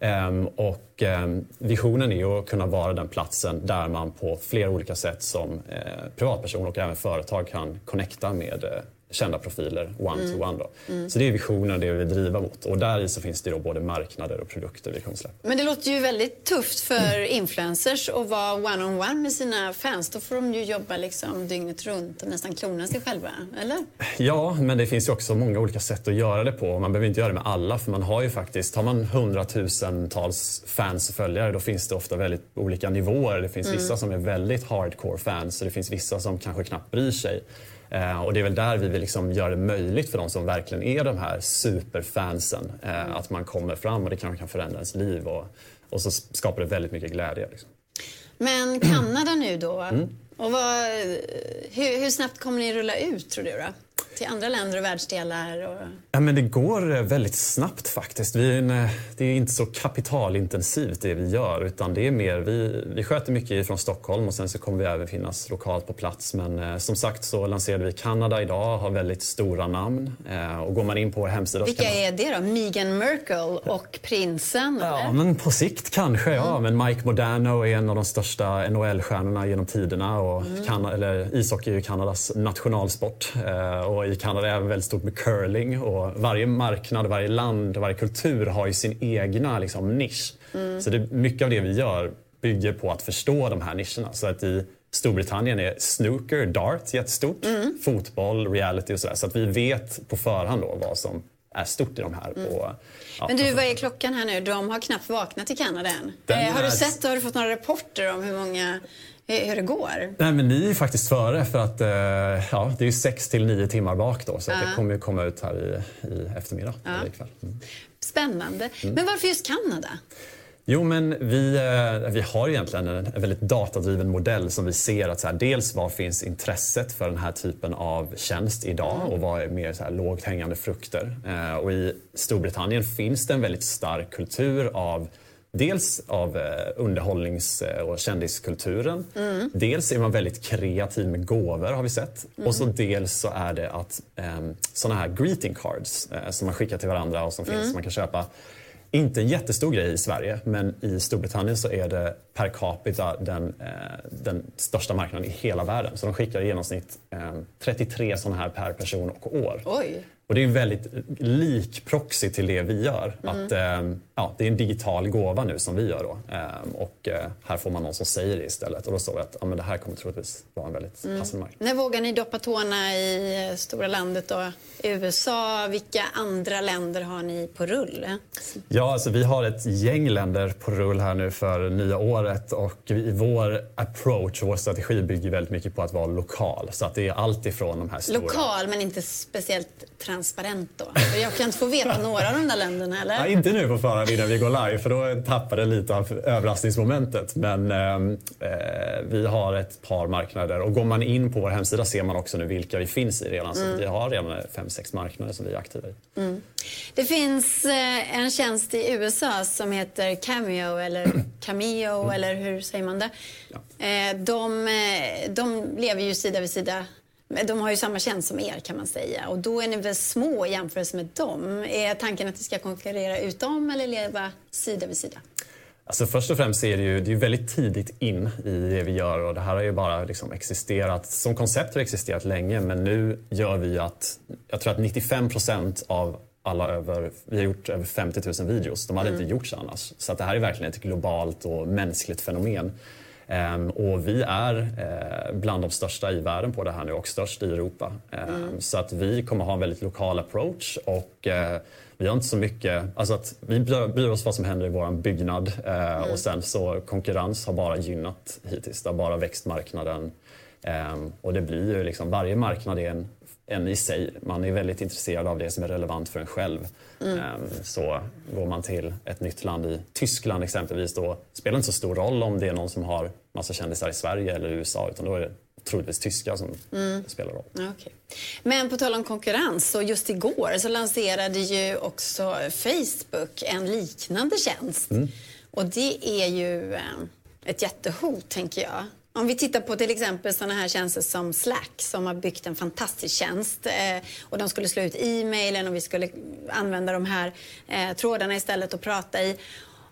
Ehm, och ehm, visionen är att kunna vara den platsen där man på flera olika sätt som eh, privatperson och även företag kan connecta med eh, kända profiler one to one. Då. Så det är visionen, det vi vill driva mot. Och där så finns det då både marknader och produkter vi kommer släppa. Men det låter ju väldigt tufft för influencers att vara one-on-one med sina fans. Då får de ju jobba liksom dygnet runt och nästan klona sig själva, eller? Ja, men det finns ju också många olika sätt att göra det på. Man behöver inte göra det med alla för man har ju faktiskt, har man hundratusentals fans och följare då finns det ofta väldigt olika nivåer. Det finns vissa som är väldigt hardcore fans och det finns vissa som kanske knappt bryr sig. Eh, och det är väl där vi vill liksom göra det möjligt för de som verkligen är de här superfansen. Eh, att man kommer fram och det kanske kan förändra ens liv och, och så skapar det väldigt mycket glädje. Liksom. Men Kanada nu då? Och vad, hur, hur snabbt kommer ni rulla ut, tror du? Då? Till andra länder och världsdelar? Och... Ja, men det går väldigt snabbt faktiskt. Vi är en, eh, det är inte så kapitalintensivt det vi gör utan det är mer, vi, vi sköter mycket från Stockholm och sen så kommer vi även finnas lokalt på plats. Men eh, som sagt så lanserade vi Kanada idag, har väldigt stora namn. Eh, och går man in på vår hemsida... Vilka är det då? Meghan Merkel och prinsen? Ja, eller? men på sikt kanske ja. Men Mike Modano är en av de största NHL-stjärnorna genom tiderna. Och Kana- eller, ishockey är ju Kanadas nationalsport. Eh, och i Kanada är även väldigt stort med curling. Och varje marknad, varje land, varje kultur har ju sin egna liksom, nisch. Så det, mycket av det vi gör bygger på att förstå de här nischerna. Så att i Storbritannien är snooker, dart jättestort. Fotboll, reality och sådär. Så att vi vet på förhand då vad som är stort i de här. Och, ja, Men du, vad är klockan här nu? De har knappt vaknat i Kanada än. Eh, har du sett och har du fått några rapporter om hur många, hur, det går? Nej, men ni är ju faktiskt före för att eh, ja, det är ju sex till nio timmar bak då. Så att det kommer ju komma ut här i, i eftermiddag eller ikväll. Mm. Spännande. Men varför just Kanada? Jo, men vi, eh, vi har egentligen en, väldigt datadriven modell som vi ser att så här, dels var finns intresset för den här typen av tjänst idag och vad är mer så här, lågt hängande frukter. Eh, och I Storbritannien finns det en väldigt stark kultur av Dels av eh, underhållnings eh, och kändiskulturen. Dels är man väldigt kreativ med gåvor har vi sett. Och så dels så är det att eh, såna här greeting cards eh, som man skickar till varandra och som finns som man kan köpa inte en jättestor grej i Sverige, men i Storbritannien så är det per capita den, den största marknaden i hela världen. Så de skickar i genomsnitt eh, 33 sådana här per person och år. Oj. Och det är väldigt lik proxy till det vi gör. Att, eh, ja, det är en digital gåva nu som vi gör då. Eh, och eh, här får man någon som säger det istället. Och då står det att ja, men det här kommer troligtvis vara en väldigt passande marknad. När vågar ni doppa tårna i eh, stora landet då? USA, vilka andra länder har ni på rull? Ja, alltså vi har ett gäng länder på rull här nu för nya året och vi, vår approach, vår strategi bygger väldigt mycket på att vara lokal. Så att det är allt ifrån de här stora... Lokal men inte speciellt transparent då? För jag kan inte få veta några av de där länderna eller? Ja, inte nu på förhand innan vi går live för då tappar det lite av överraskningsmomentet. Men ehm, eh, vi har ett par marknader och går man in på vår hemsida ser man också nu vilka vi finns i redan. Så vi har redan fem, sex marknader som vi är aktiva i. Det finns eh, en tjänst i USA som heter Cameo eller Cameo eller hur säger man det? Eh, de, eh, de lever ju sida vid sida. Men De har ju samma tjänst som er kan man säga och då är ni väl små i jämförelse med dem. Är tanken att ni ska konkurrera ut dem eller leva sida vid sida? Alltså först och främst är det ju det är väldigt tidigt in i det vi gör och det här har ju bara liksom existerat, som koncept har existerat länge men nu gör vi att, jag tror att 95 procent av alla över, vi har gjort över 50 000 videos, de hade inte gjorts annars. Så att det här är verkligen ett globalt och mänskligt fenomen. Ehm, och vi är eh, bland de största i världen på det här nu och störst i Europa. Ehm, Så att vi kommer ha en väldigt lokal approach och eh, vi har inte så mycket, alltså att vi bryr oss vad som händer i vår byggnad eh, och sen så konkurrens har bara gynnat hittills. Det har bara växt marknaden. Ehm, och det blir ju liksom, varje marknad är en, en i sig. Man är väldigt intresserad av det som är relevant för en själv. Ehm, så går man till ett nytt land, i Tyskland exempelvis, då spelar det inte så stor roll om det är någon som har massa kändisar i Sverige eller USA utan då är det troligtvis tyskar som spelar roll. Okej. Men på tal om konkurrens, så just igår så lanserade ju också Facebook en liknande tjänst. Och det är ju eh, ett jättehot, tänker jag. Om vi tittar på till exempel sådana här tjänster som Slack som har byggt en fantastisk tjänst eh, och de skulle slå ut e-mailen och vi skulle använda de här eh, trådarna istället och prata i.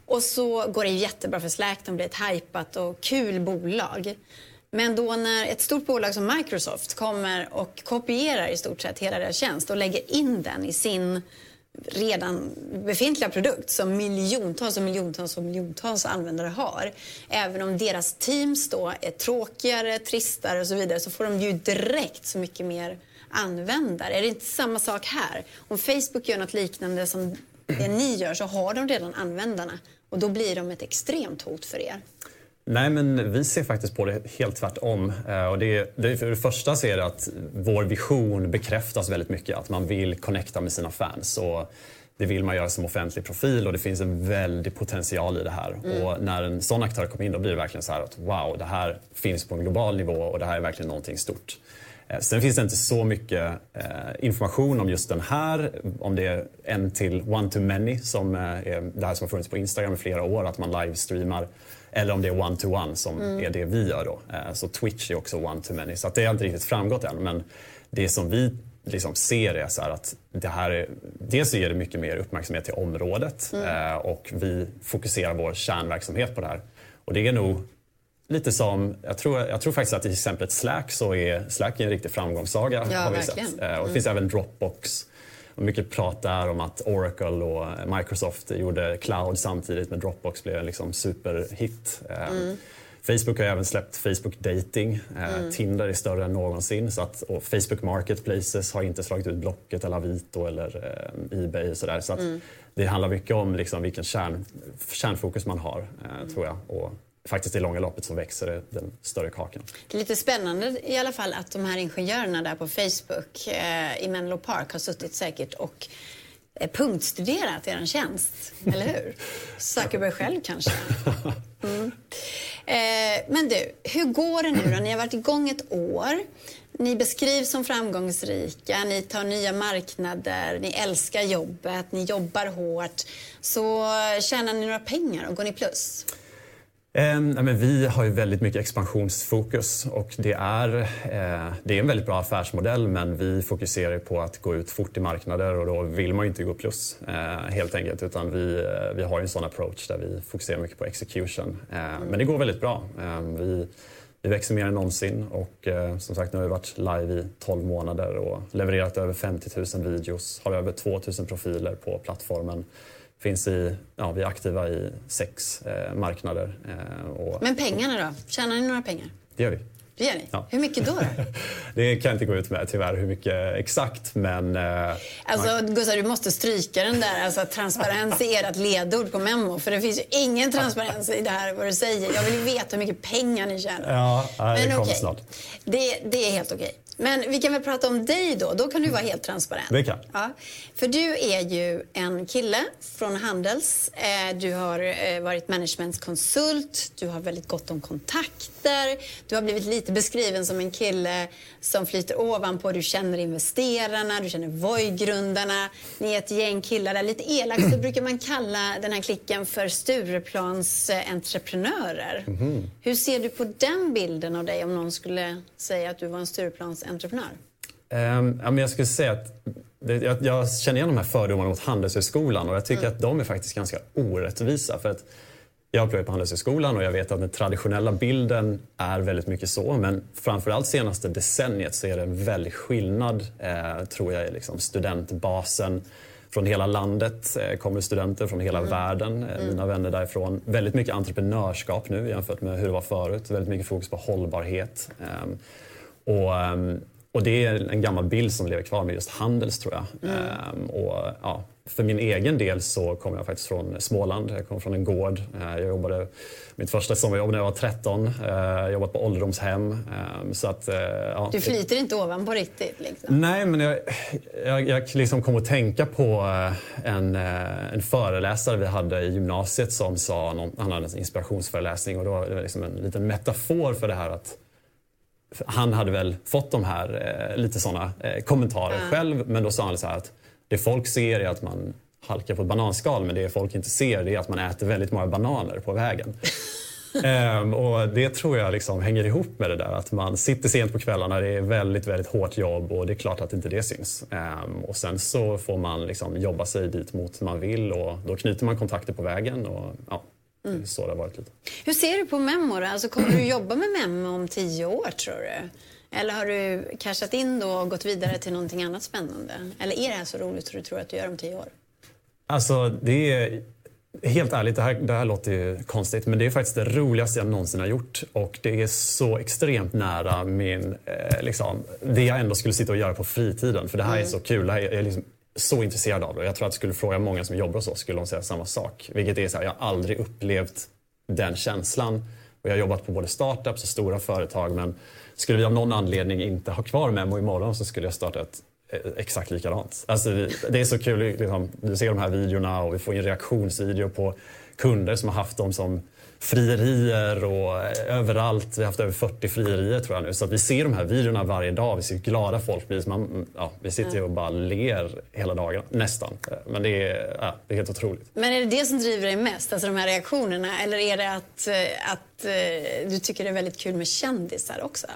Och så går det jättebra för Slack, de blir ett hypat och kul bolag. Men då när ett stort bolag som Microsoft kommer och kopierar i stort sett hela deras tjänst och lägger in den i sin redan befintliga produkt som miljontals och miljontals och miljontals användare har. Även om deras teams då är tråkigare, tristare och så vidare så får de ju direkt så mycket mer användare. Är det inte samma sak här? Om Facebook gör något liknande som det ni gör så har de redan användarna och då blir de ett extremt hot för er. Nej, men vi ser faktiskt på det helt tvärtom. Eh, Och det, det, för det första så är det att vår vision bekräftas väldigt mycket. Att man vill connecta med sina fans. Och det vill man göra som offentlig profil och det finns en väldig potential i det här. Och när en sån aktör kommer in då blir det verkligen så här att wow, det här finns på en global nivå och det här är verkligen någonting stort. Eh, sen finns det inte så mycket eh, information om just den här, om det är en till one-to-many som eh, är det här som har funnits på Instagram i flera år, att man livestreamar. Eller om det är one-to-one som är det vi gör då. Eh, så Twitch är också one-to-many. Så det har inte riktigt framgått än. Men det som vi liksom ser är så att det här är, dels ger det mycket mer uppmärksamhet till området eh, och vi fokuserar vår kärnverksamhet på det här. Och det är nog lite som, jag tror, jag tror faktiskt att i exemplet Slack så är Slack en riktig framgångssaga. Ja, har vi verkligen. sett. Eh, och det finns även Dropbox. Mycket prat där om att Oracle och Microsoft gjorde cloud samtidigt men Dropbox blev en liksom superhit. Eh, Facebook har även släppt Facebook Dating. Eh, Tinder är större än någonsin. Så att, och Facebook Marketplaces har inte slagit ut Blocket eller Avito eller eh, Ebay. Och sådär. Så att Det handlar mycket om liksom, vilken kärn, kärnfokus man har, eh, tror jag. Och faktiskt i långa loppet så växer den större kakan. Det är lite spännande i alla fall att de här ingenjörerna där på Facebook eh, i Menlo Park har suttit säkert och eh, punktstuderat er tjänst, eller hur? Zuckerberg själv kanske? Mm. Eh, men du, hur går det nu då? Ni har varit igång ett år. Ni beskrivs som framgångsrika, ni tar nya marknader, ni älskar jobbet, ni jobbar hårt. Så tjänar ni några pengar och går ni plus? Eh, men vi har ju väldigt mycket expansionsfokus och det är, eh, det är en väldigt bra affärsmodell men vi fokuserar på att gå ut fort i marknader och då vill man ju inte gå plus eh, helt enkelt utan vi, eh, vi har ju en sån approach där vi fokuserar mycket på execution. Eh, Men det går väldigt bra. Eh, vi, vi växer mer än någonsin och eh, som sagt nu har vi varit live i 12 månader och levererat över 50 000 videos, har över 2 000 profiler på plattformen. Finns i, ja, vi är aktiva i sex eh, marknader. Eh, och Men pengarna då? Tjänar ni några pengar? det gör vi. Det gör ni? Ja. Hur mycket då? då? Det kan jag inte gå ut med tyvärr hur mycket exakt men eh, Alltså Gustav, du måste stryka den där. Alltså, transparens är ert ledord på Memo. För det finns ju ingen transparens i det här vad du säger. Jag vill ju veta hur mycket pengar ni tjänar. ja, nej, det kommer okej. snart. Det, det är helt okej. Men vi kan väl prata om dig då. Då kan du vara helt transparent. Det kan. Ja, för du är ju en kille från Handels. Eh, Du har eh, varit managementkonsult. Du har väldigt gott om kontakter. Du har blivit lite beskriven som en kille som flyter ovanpå. Du känner investerarna, du känner Voi-grundarna. Ni är ett gäng killar där. Lite elakt så brukar man kalla den här klicken för Stureplans eh, entreprenörer. Hur ser du på den bilden av dig om någon skulle säga att du var en Stureplans entreprenör? Ehm, ja, men jag skulle säga att det, jag, jag känner igen de här fördomarna mot Handelshögskolan och jag tycker att de är faktiskt ganska orättvisa. För att jag pluggar på Handelshögskolan och jag vet att den traditionella bilden är väldigt mycket så. Men framförallt senaste decenniet så är det en väldig skillnad, eh, tror jag, i liksom studentbasen. Från hela landet eh, kommer studenter från hela världen, eh, mina vänner därifrån. Väldigt mycket entreprenörskap nu jämfört med hur det var förut. Väldigt mycket fokus på hållbarhet. Ehm, och, ehm, och det är en gammal bild som lever kvar med just Handels tror jag. Ehm, och, ja, för min egen del så kommer jag faktiskt från Småland. Jag kommer från en gård. Eh, Jag jobbade mitt första sommarjobb när jag var 13. Eh, Jag har jobbat på ålderdomshem. Ehm, Så att, eh, ja, Du flyter inte ovanpå riktigt liksom. Nej, men jag, jag, jag liksom kom att tänka på eh, en, eh, en föreläsare vi hade i gymnasiet som sa, någon, han hade en inspirationsföreläsning och då var det liksom en liten metafor för det här att han hade väl fått de här eh, lite sådana eh, kommentarer själv men då sa han så här att det folk ser är att man halkar på ett bananskal men det folk inte ser är att man äter väldigt många bananer på vägen. Ehm, och det tror jag liksom hänger ihop med det där att man sitter sent på kvällarna, det är väldigt, väldigt hårt jobb och det är klart att inte det syns. Ehm, och sen så får man liksom jobba sig dit mot man vill och då knyter man kontakter på vägen och ja, är så det har varit lite. Hur ser du på Memo då? Alltså, kommer du jobba med Memo om tio år tror du? Eller har du cashat in då och gått vidare till någonting annat spännande? Eller är det här så roligt som du tror att du gör om tio år? Alltså det är helt ärligt, det här, det här låter ju konstigt men det är faktiskt det roligaste jag någonsin har gjort och det är så extremt nära min, eh, liksom, det jag ändå skulle sitta och göra på fritiden för det här är så kul. Det här är, jag är liksom så intresserad av det jag tror att skulle fråga många som jobbar hos oss skulle de säga samma sak. Vilket är så här, jag har aldrig upplevt den känslan och jag har jobbat på både startups och stora företag men skulle vi av någon anledning inte ha kvar Memo imorgon så skulle jag starta ett eh, exakt likadant. Alltså, det är så kul, liksom, du ser de här videorna och vi får en reaktionsvideo på kunder som har haft dem som frierier och eh, överallt. Vi har haft över 40 frierier tror jag nu. Så att vi ser de här videorna varje dag. Vi ser hur glada folk blir. Man, ja, vi sitter ju och bara ler hela dagen, nästan. Eh, men det är, ja, det är helt otroligt. Men är det det som driver dig mest, alltså de här reaktionerna? Eller är det att, eh, att du tycker det är väldigt kul med kändisar också?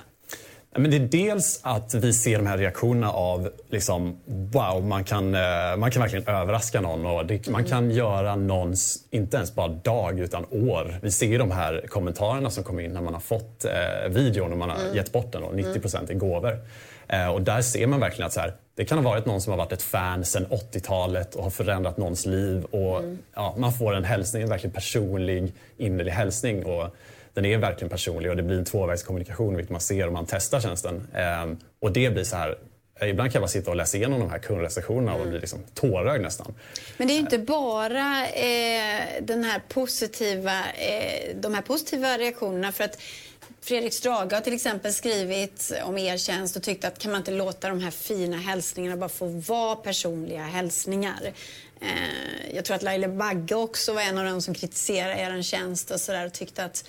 Men det är dels att vi ser de här reaktionerna av liksom, wow, man kan, eh, man kan verkligen överraska någon och det, man kan göra någons, inte ens bara dag utan år. Vi ser ju de här kommentarerna som kommer in när man har fått eh, videon och man har gett bort den, och 90 i gåvor. Eh, och där ser man verkligen att så här, det kan ha varit någon som har varit ett fan sedan 80-talet och har förändrat någons liv. Och, ja, man får en hälsning, en verkligen personlig, innerlig hälsning. Och, den är verkligen personlig och det blir en tvåvägskommunikation vilket man ser om man testar tjänsten. Ehm, och det blir så här Ibland kan jag bara sitta och läsa igenom de här kundrecensionerna och bli liksom tårögd nästan. Men det är ju inte bara eh, den här positiva, eh, de här positiva reaktionerna. För att Fredrik Strage har till exempel skrivit om er tjänst och tyckt att kan man inte låta de här fina hälsningarna bara få vara personliga hälsningar. Eh, jag tror att Laila Bagge också var en av de som kritiserade er tjänst och, så där, och tyckte att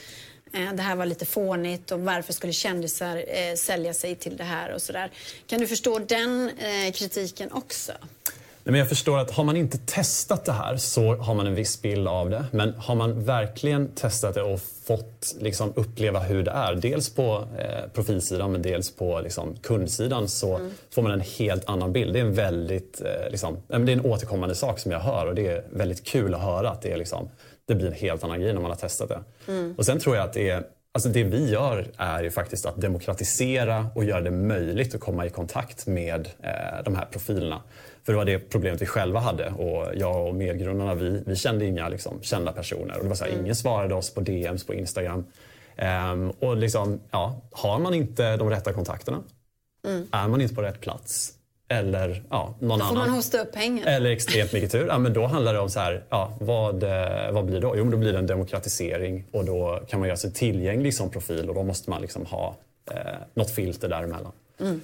det här var lite fånigt och varför skulle kändisar eh, sälja sig till det här och sådär. Kan du förstå den eh, kritiken också? Nej, men jag förstår att har man inte testat det här så har man en viss bild av det. Men har man verkligen testat det och fått liksom, uppleva hur det är, dels på eh, profilsidan men dels på liksom, kundsidan så mm. får man en helt annan bild. Det är en väldigt, eh, liksom, det är en återkommande sak som jag hör och det är väldigt kul att höra att det är liksom, det blir en helt annan grej när man har testat det. Mm. Och sen tror jag att det är Alltså det vi gör är ju faktiskt att demokratisera och göra det möjligt att komma i kontakt med eh, de här profilerna. För det var det problemet vi själva hade och jag och medgrundarna vi, vi kände inga liksom, kända personer. Och det var så här, mm. Ingen svarade oss på DMs på Instagram. Um, och liksom, ja, har man inte de rätta kontakterna, mm. är man inte på rätt plats eller ja, någon då får annan. man hosta upp pengar. Eller extremt mycket tur. Ja, men då handlar det om så här, ja, vad, eh, vad blir det då? Jo, då blir det en demokratisering och då kan man göra sig tillgänglig som profil och då måste man liksom ha eh, något filter däremellan. Mm.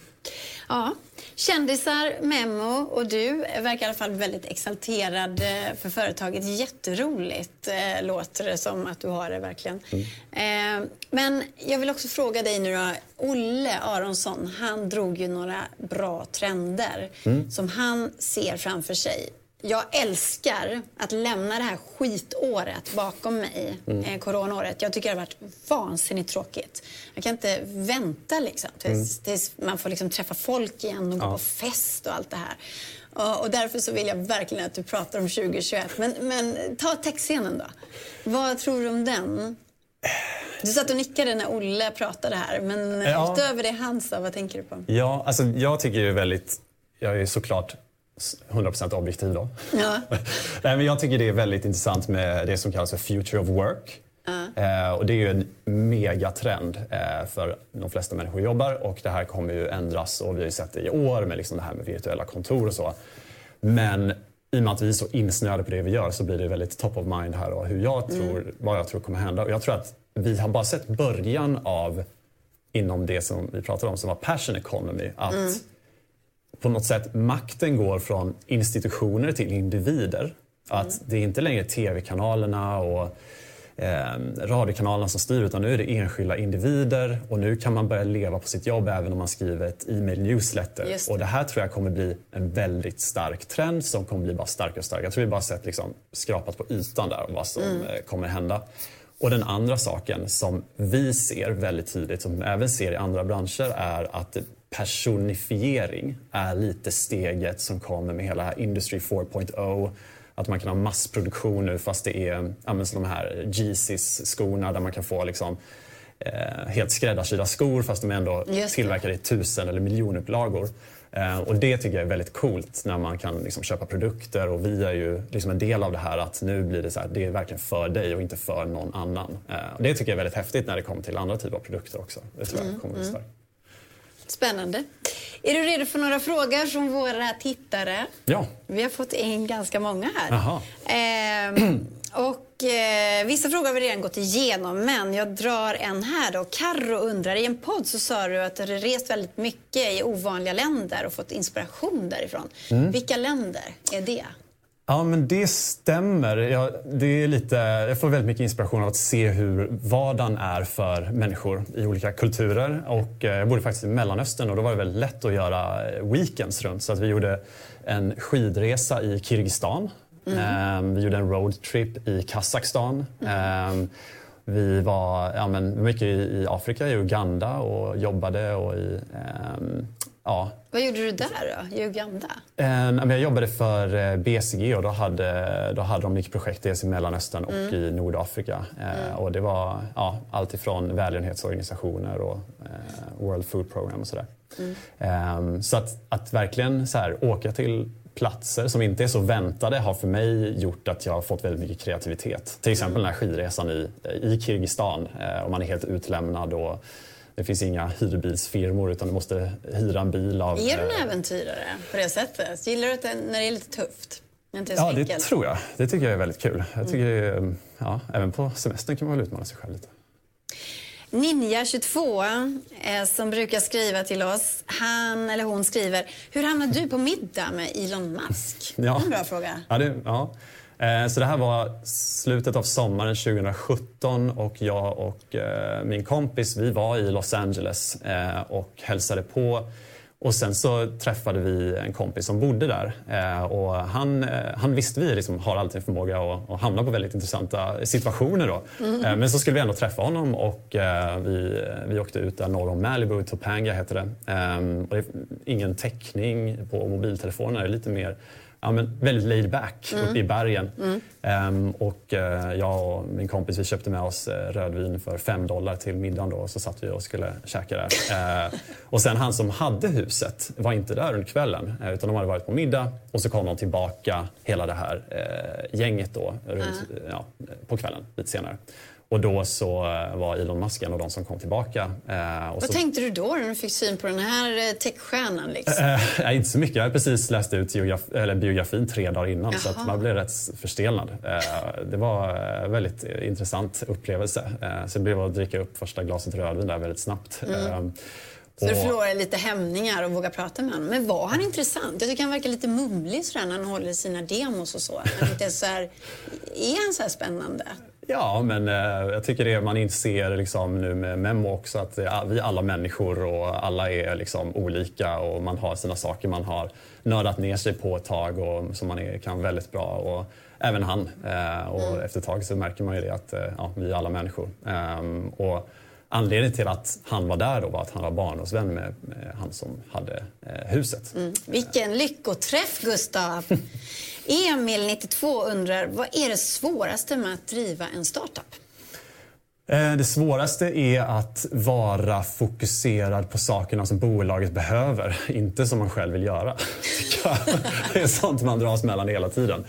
Ja, kändisar, Memo och du verkar i alla fall väldigt exalterad eh, för företaget. Jätteroligt eh, låter det som att du har det verkligen. Mm. Eh, men jag vill också fråga dig nu då. Olle Aronsson, han drog ju några bra trender mm. som han ser framför sig jag älskar att lämna det här skitåret bakom mig, mm. eh, coronaåret. Jag tycker det har varit vansinnigt tråkigt. Jag kan inte vänta liksom, tills, mm. tills man får liksom träffa folk igen och gå på fest och allt det här. Och, och, därför så vill jag verkligen att du pratar om 2021. Men, men ta textscenen då. Vad tror du om den? Du satt och nickade när Olle pratade här, men ja. utöver det han sa, vad tänker du på? Ja, alltså jag tycker ju väldigt, jag är såklart 100% objektiv då. Ja. Nej, men jag tycker det är väldigt intressant med det som kallas för Future of Work. Uh. Eh, och det är ju en megatrend eh, för de flesta människor jobbar och det här kommer ju ändras och vi har ju sett det i år med liksom det här med virtuella kontor och så. Men i och med att vi är så insnöade på det vi gör så blir det väldigt top of mind här och hur jag mm. tror, mm. vad jag tror kommer hända. Och jag tror att vi har bara sett början av inom det som vi pratade om som var passion economy. Att mm på något sätt makten går från institutioner till individer. Att det är inte längre tv-kanalerna och eh, radiokanalerna som styr utan nu är det enskilda individer och nu kan man börja leva på sitt jobb även om man skriver ett e-mail newsletter. Det. Och det här tror jag kommer bli en väldigt stark trend som kommer bli bara starkare och starkare. Jag tror vi bara sett liksom skrapat på ytan där om vad som mm. Eh, kommer hända. Och den andra saken som vi ser väldigt tydligt, som vi även ser i andra branscher, är att personifiering är lite steget som kommer med hela Industry 4.0. Att man kan ha massproduktion nu fast det är ja, de här Yeezys-skorna där man kan få liksom, eh, helt skräddarsydda skor fast de är ändå tillverkade i tusen eller miljonupplagor. Eh, och det tycker jag är väldigt coolt när man kan liksom, köpa produkter och vi är ju liksom en del av det här att nu blir det så här, det är verkligen för dig och inte för någon annan. Eh, och det tycker jag är väldigt häftigt när det kommer till andra typer av produkter också. Det tror jag mm, kommer bli mm. starkt. Spännande. Är du redo för några frågor från våra tittare? Ja. Vi har fått in ganska många här. Eh, och eh, Vissa frågor har vi redan gått igenom, men jag drar en här. då. Karro undrar, i en podd så sa du att du har rest väldigt mycket i ovanliga länder och fått inspiration därifrån. Mm. Vilka länder är det? Ja, men det stämmer. Jag, det är lite, jag får väldigt mycket inspiration av att se hur vardagen är för människor i olika kulturer. Och, eh, jag bodde faktiskt i Mellanöstern och då var det väldigt lätt att göra eh, weekends runt. Så att vi gjorde en skidresa i Kirgizistan. Eh, vi gjorde en roadtrip i Kazakstan. Eh, vi var ja, men mycket i, i Afrika, i Uganda och jobbade och i ehm, ja, Vad gjorde du där då, i Uganda? Eh, Jag jobbade för eh, BCG och då hade, då hade de mycket projekt dels i Mellanöstern och i Nordafrika. Eh, Och det var ja, allt ifrån välgörenhetsorganisationer och World Food Program och sådär. Eh, Så att, att verkligen så här, åka till platser som inte är så väntade har för mig gjort att jag har fått väldigt mycket kreativitet. Till exempel den här skidresan i, i Kirgizistan och man är helt utlämnad och det finns inga hyrbilsfirmor utan du måste hyra en bil av... Är du eh, en äventyrare på det sättet? Gillar du att det, när det är lite tufft? Inte Ja, det enkelt? tror jag. Det tycker jag är väldigt kul. Jag tycker är, ja, även på semestern kan man väl utmana sig själv lite. Ninja22 eh, som brukar skriva till oss, han eller hon skriver Hur hamnade du på middag med Elon Musk? Ja. Det är en bra fråga. Ja, det, ja. Eh, Så det här var slutet av sommaren 2017 och jag och eh, min kompis vi var i Los Angeles eh, och hälsade på. Och sen så träffade vi en kompis som bodde där och han, han visste vi liksom har alltid en förmåga att, att hamna på väldigt intressanta situationer. Då. Eh, Men så skulle vi ändå träffa honom och vi, vi åkte ut där norr om Malibu, Topanga heter det. Eh, Och det är ingen täckning på mobiltelefoner, det är lite mer ja, men väldigt laid back uppe i bergen. Ehm, och eh, jag och min kompis vi köpte med oss eh, rödvin för fem dollar till middagen då, och så satt vi och skulle käka där. Eh, och sen han som hade huset var inte där under kvällen utan de hade varit på middag och så kom de tillbaka hela det här gänget då runt, ja, på kvällen lite senare. Och då så eh, var Elon Musk en av de som kom tillbaka. Eh, Vad så, tänkte du då när du fick syn på den här eh, techstjärnan? Liksom? Nej, inte så mycket. Jag hade precis läst ut biografin tre dagar innan så Jaha. att man blev rätt förstelnad. Det var en väldigt intressant upplevelse. Så det blev att dricka upp första glaset rödvin där väldigt snabbt. Mm. Så du förlorade lite hämningar och vågade prata med honom. Men var han intressant? Jag tycker han verkar lite mumlig sådär när han håller sina demos och så. Han inte är, så här, är han så här spännande? Ja, men eh, jag tycker det man inser liksom nu med Memo också att eh, vi är alla människor och alla är liksom olika och man har sina saker man har nördat ner sig på ett tag och som man är, kan väldigt bra. Och även han. Eh, och efter ett tag så märker man ju det att eh, ja, vi är alla människor. Ehm, och anledningen till att han var där då var att han var barndomsvän med, med han som hade eh, huset. Vilken lyckoträff, Gustav! Emil, 92, undrar vad är det svåraste med att driva en startup? Eh, Det svåraste är att vara fokuserad på sakerna som bolaget behöver, inte som man själv vill göra. Det är sånt man dras mellan hela tiden.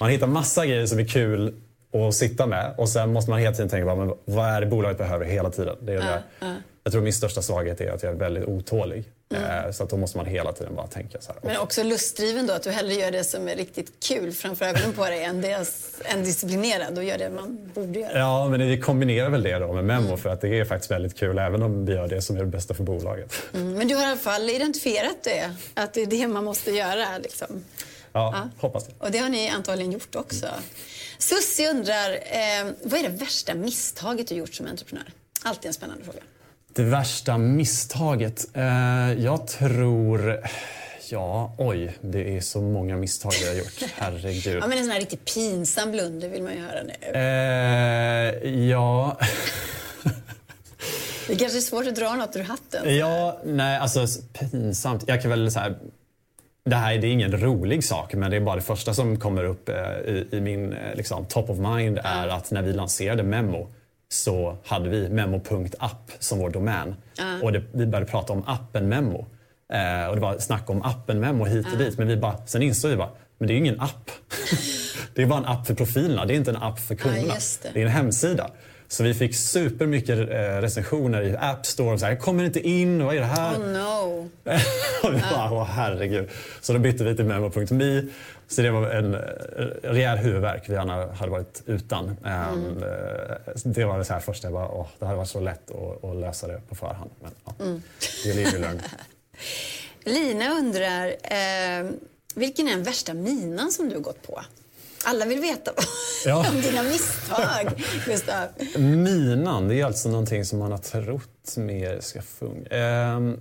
Man hittar massa grejer som är kul att sitta med och sen måste man hela tiden tänka på men vad är det bolaget behöver hela tiden. Det är det. Jag tror min största svaghet är att jag är väldigt otålig. Eh, Så att då måste man hela tiden bara tänka så här. Men också lustdriven då, att du hellre gör det som är riktigt kul framför ögonen på dig än, det, än disciplinerad och gör det man borde göra. Ja, men vi kombinerar väl det då med Memo för att det är faktiskt väldigt kul även om vi gör det som är det bästa för bolaget. Mm, Men du har i alla fall identifierat det, att det är det man måste göra. Liksom. Ja, hoppas det. Och det har ni antagligen gjort också. Sussi undrar, eh, vad är det värsta misstaget du gjort som entreprenör? Alltid en spännande fråga. Det värsta misstaget? Eh, jag tror... Ja, oj. Det är så många misstag jag har gjort. Herregud. Ja, men en sån här riktigt pinsam blunder vill man ju höra nu. Eh, ja... Det kanske är svårt att dra något ur hatten. ja, nej, alltså pinsamt. Jag kan väl så här... Det här det är ingen rolig sak, men det är bara det första som kommer upp eh, i, i min eh, liksom, top of mind är att när vi lanserade Memo så hade vi memo.app som vår domän. Och det, vi började prata om appen Memo. Eh, och det var snack om appen Memo hit och dit. Men vi bara, sen insåg vi bara, men det är ju ingen app. det är bara en app för profilerna, det är inte en app för kunderna. just det. det är en hemsida. Så vi fick supermycket eh, recensioner i App Store. Så här, jag kommer inte in, vad är det här? Oh no. och vi bara, åh herregud. Så då bytte vi till memo.me. Så det var en eh, rejäl huvudvärk vi gärna hade varit utan. Ehm, eh, Det var det så här första, jag bara, åh, det hade varit så lätt att, att lösa det på förhand. Men ja, det ligger lugnt. Lina undrar, eh, vilken är den värsta minan som du har gått på? Alla vill veta Ja. om dina misstag, Gustav. Minan, det är alltså någonting som man har trott mer ska funka. Ehm,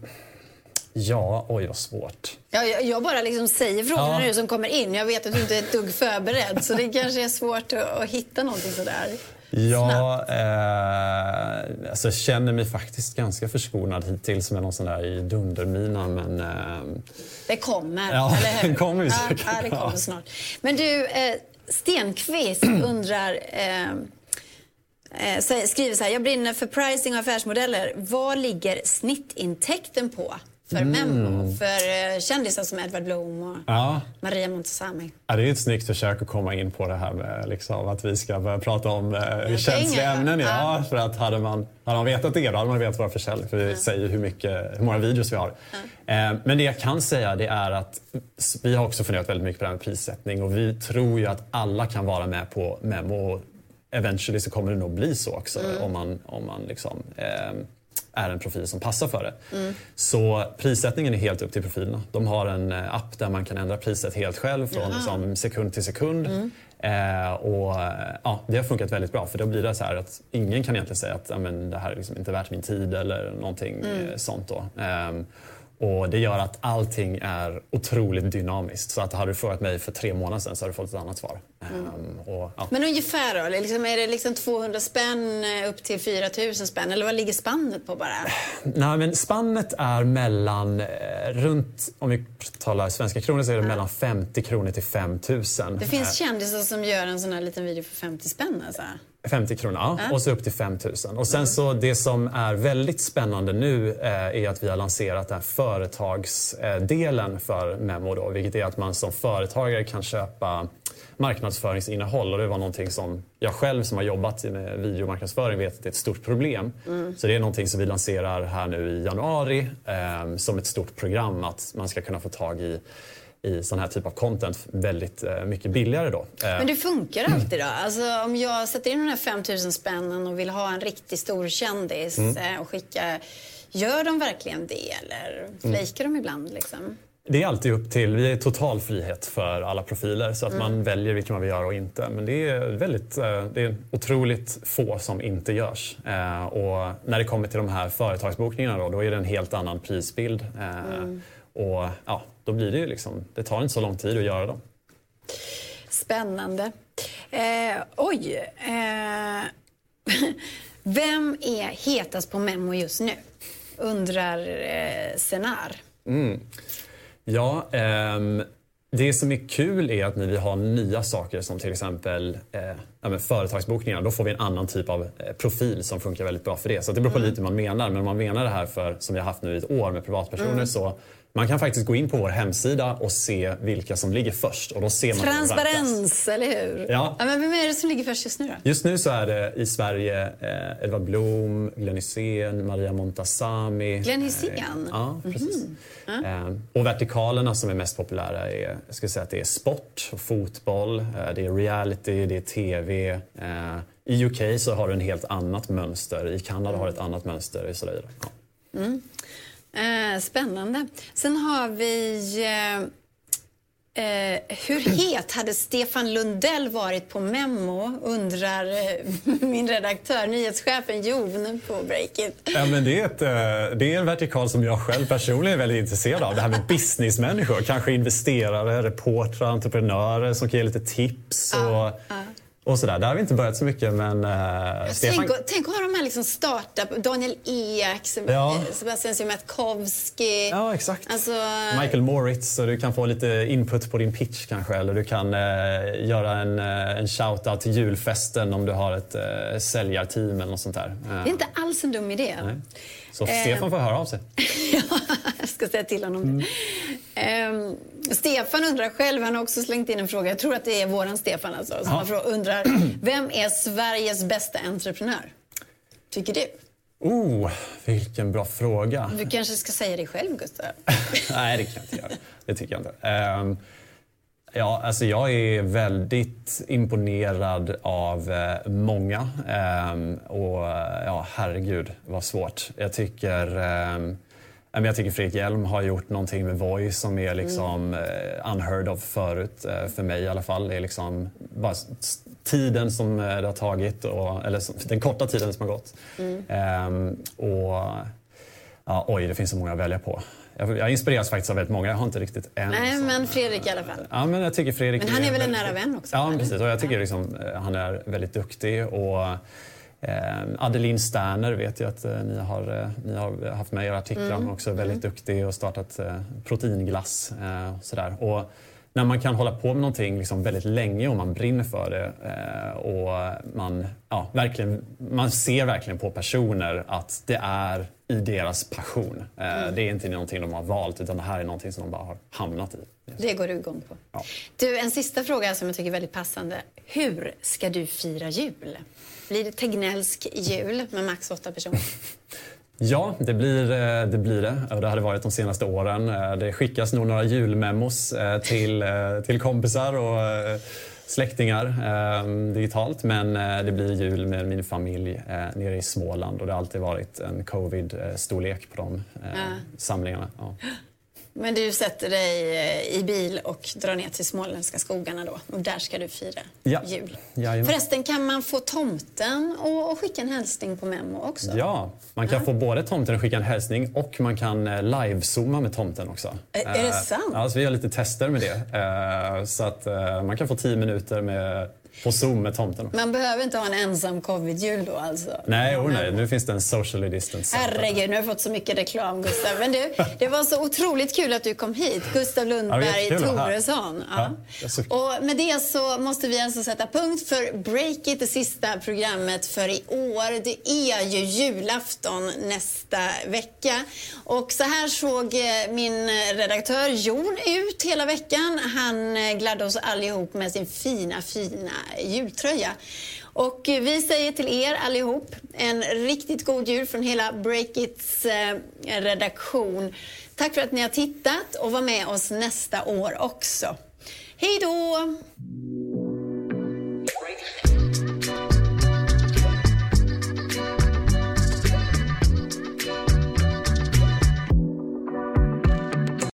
ja, oj vad svårt. Ja, jag, jag bara liksom säger frågorna Ja. nu som kommer in. Jag vet att du inte är ett dugg förberedd, så det kanske är svårt att, att hitta någonting sådär. Jag eh, alltså, jag känner mig faktiskt ganska förskonad hittills med någon sån där i dundermina. Men, eh, Det kommer, Ja, eller hur? kommer ja, säkert. ja, det kommer Ja. snart. Men du, eh, Stenqvist undrar... Eh, eh, skriver så här, jag brinner för pricing och affärsmodeller. Vad ligger snittintäkten på för Mm. Memo? För eh, kändisar som Edvard Blom och ja. Maria Montazami. Ja, det är ett snyggt försök att komma in på det här med liksom, att vi ska börja prata om eh, känsliga ämnen. Ja, Ja. för att hade man, hade man vetat det då hade man vetat våra försäljning. För vi säger hur, mycket, hur många videos vi har. Eh, men det jag kan säga det är att vi har också funderat väldigt mycket på det här med prissättning och vi tror ju att alla kan vara med på Memo. Och Eventually så kommer det nog bli så också om man, om man liksom, eh, är en profil som passar för det. Så prissättningen är helt upp till profilerna. De har en eh, app där man kan ändra priset helt själv från liksom, sekund till sekund. Eh, och, eh, ja, det har funkat väldigt bra för då blir det så att ingen kan egentligen säga att det här är liksom inte värt min tid eller någonting eh, sånt. Då. Ehm, och det gör att allting är otroligt dynamiskt. Så att hade du frågat mig för tre månader sedan så hade du fått ett annat svar. Ehm, och, ja. Men ungefär då? Liksom, är det liksom 200 spänn eh, upp till 4 000 spänn? Eller vad ligger spannet på bara? Nej, men spannet är mellan, eh, runt, om vi talar svenska kronor så är det mellan 50 kronor till 5 000. Det finns kändisar som gör en sån här liten video för 50 spänn alltså. 50 kronor, ja. Och så upp till 5 000. Och sen så det som är väldigt spännande nu eh, är att vi har lanserat den här företagsdelen för Memo då, vilket är att man som företagare kan köpa marknadsföringsinnehåll och det var någonting som jag själv som har jobbat med videomarknadsföring vet att det är ett stort problem. Så det är någonting som vi lanserar här nu i januari eh, som ett stort program att man ska kunna få tag i i sån här typ av content väldigt eh, mycket billigare då. Eh, Men det funkar alltid då? Alltså om jag sätter in de här 5 000 spännen och vill ha en riktigt stor kändis eh, och skicka, gör de verkligen det eller fejkar de ibland liksom? Det är alltid upp till, vi är total frihet för alla profiler så att man väljer vilka man vill göra och inte. Men det är väldigt, det är otroligt få som inte görs. Och när det kommer till de här företagsbokningarna då, då är det en helt annan prisbild. Eh, Och ja, då blir det ju liksom, det tar inte så lång tid att göra dem. Spännande. Eh, oj. Eh, vem är hetast på Memo just nu? Undrar eh, Senar. Ja, ehm, det som är kul är att när vi har nya saker som till exempel eh, företagsbokningar, då får vi en annan typ av eh, profil som funkar väldigt bra för det. Så det beror på lite hur man menar. Men om man menar det här för, som vi har haft nu i ett år med privatpersoner så man kan faktiskt gå in på vår hemsida och se vilka som ligger först. Och då ser man. Transparens, eller hur? Ja. men vem är det som ligger först just nu då? Just nu så är det i Sverige eh, Edvard Blom, Glenn Hysén, Maria Montazami. Glenn Hysén? Eh, ja, precis. Eh, och vertikalerna som är mest populära är, jag skulle säga att det är sport och fotboll, eh, det är reality, det är TV. Eh, I UK så har du en helt annat mönster, i Kanada har du ett annat mönster och så vidare. Ja. Eh, spännande. Sen har vi... Eh, eh, hur het hade Stefan Lundell varit på Memo, undrar eh, min redaktör, nyhetschefen Jon på Breakit. Ja, men det, är ett, eh, det är en vertikal som jag själv personligen är väldigt intresserad av. Det här med businessmänniskor, kanske investerare, reportrar, entreprenörer som kan ge lite tips och, och sådär. Där har vi inte börjat så mycket men uh, Stefan... Tänk, tänk att ha de här liksom startup, Daniel Ek, Ja. Sebastian Siemiatkowski. Ja, exakt. Alltså, Michael Moritz, så du kan få lite input på din pitch kanske. Eller du kan eh, göra en, eh, en shout-out till julfesten om du har ett eh, säljarteam eller något sånt där. Eh, det är inte alls en dum idé. Så Stefan får höra av sig. Ja, jag ska säga till honom det. Ehm, Stefan undrar själv, han har också slängt in en fråga. Jag tror att det är våran Stefan alltså. Som Ja. undrar, vem är Sveriges bästa entreprenör? Tycker du? Oh, vilken bra fråga. Du kanske ska säga det själv, Gustav? Nej, det kan jag inte göra. Det tycker jag inte. Ehm, ja, alltså jag är väldigt imponerad av eh, många. Ehm, och eh, ja, herregud vad svårt. Jag tycker ehm, jag tycker Fredrik Hjelm har gjort någonting med Voice som är liksom eh, unheard of förut, för mig i alla fall. Det är liksom bara tiden som det har tagit, och, eller den korta tiden som har gått. Ehm, och, ja, oj, det finns så många att välja på. Jag, inspireras faktiskt av väldigt många, jag har inte riktigt en. Nej, som- men Fredrik i alla fall. Ja, men jag tycker Fredrik Men han är väl en nära vän också, Ja, precis. Och jag tycker liksom, eh, han är väldigt duktig. Och, eh, Adeline Sterner vet jag att eh, ni, har, eh, ni har haft med i era artiklar. Mm. Hon är också väldigt duktig och startat eh, proteinglass. Eh, och sådär. Och när man kan hålla på med någonting liksom väldigt länge och man brinner för det eh, och man, ja, verkligen, man ser verkligen på personer att det är i deras passion. Eh, Mm. Det är inte någonting de har valt utan det här är någonting som de bara har hamnat i. Det går du igång på. Ja. Du, en sista fråga som jag tycker är väldigt passande. Hur ska du fira jul? Blir det Tegnellsk jul med max åtta personer? Ja, det blir, eh, det blir det. Det har det varit de senaste åren. Eh, Det skickas nog några julmemos till, till kompisar och släktingar eh, digitalt. Men eh, det blir jul med min familj eh, nere i Småland och det har alltid varit en covid-storlek på de eh, Ja. samlingarna. Ja. Men du sätter dig eh, i bil och drar ner till småländska skogarna då och där ska du fira Ja. jul. Jajamän. Förresten, kan man få tomten och, och skicka en hälsning på Memo också? Ja, man kan få både tomten att skicka en hälsning och man kan eh, livezooma med tomten också. Ä- är det Eh, sant? Ja, så vi har lite tester med det. Så att man kan få 10 minuter med, på Zoom med tomten. Man behöver inte ha en ensam covid-jul då alltså? Nej, oh, nej, nu finns det en socially distance. Herregud, nu har jag fått så mycket reklam Gustav. Men du, det var så otroligt kul att du kom hit. Gustav Ja, Lundberg här. Toresson. Ja, så- Och med det så måste vi alltså sätta punkt för Break It, det sista programmet för i år. Det är ju julafton nästa vecka. Och så här såg eh, min redaktör Jon ut hela veckan. Han eh, gladde oss allihop med sin fina, fina jultröja. Och eh, vi säger till er allihop en riktigt god jul från hela Breakits eh, redaktion. Tack för att ni har tittat och var med oss nästa år också. Hej då!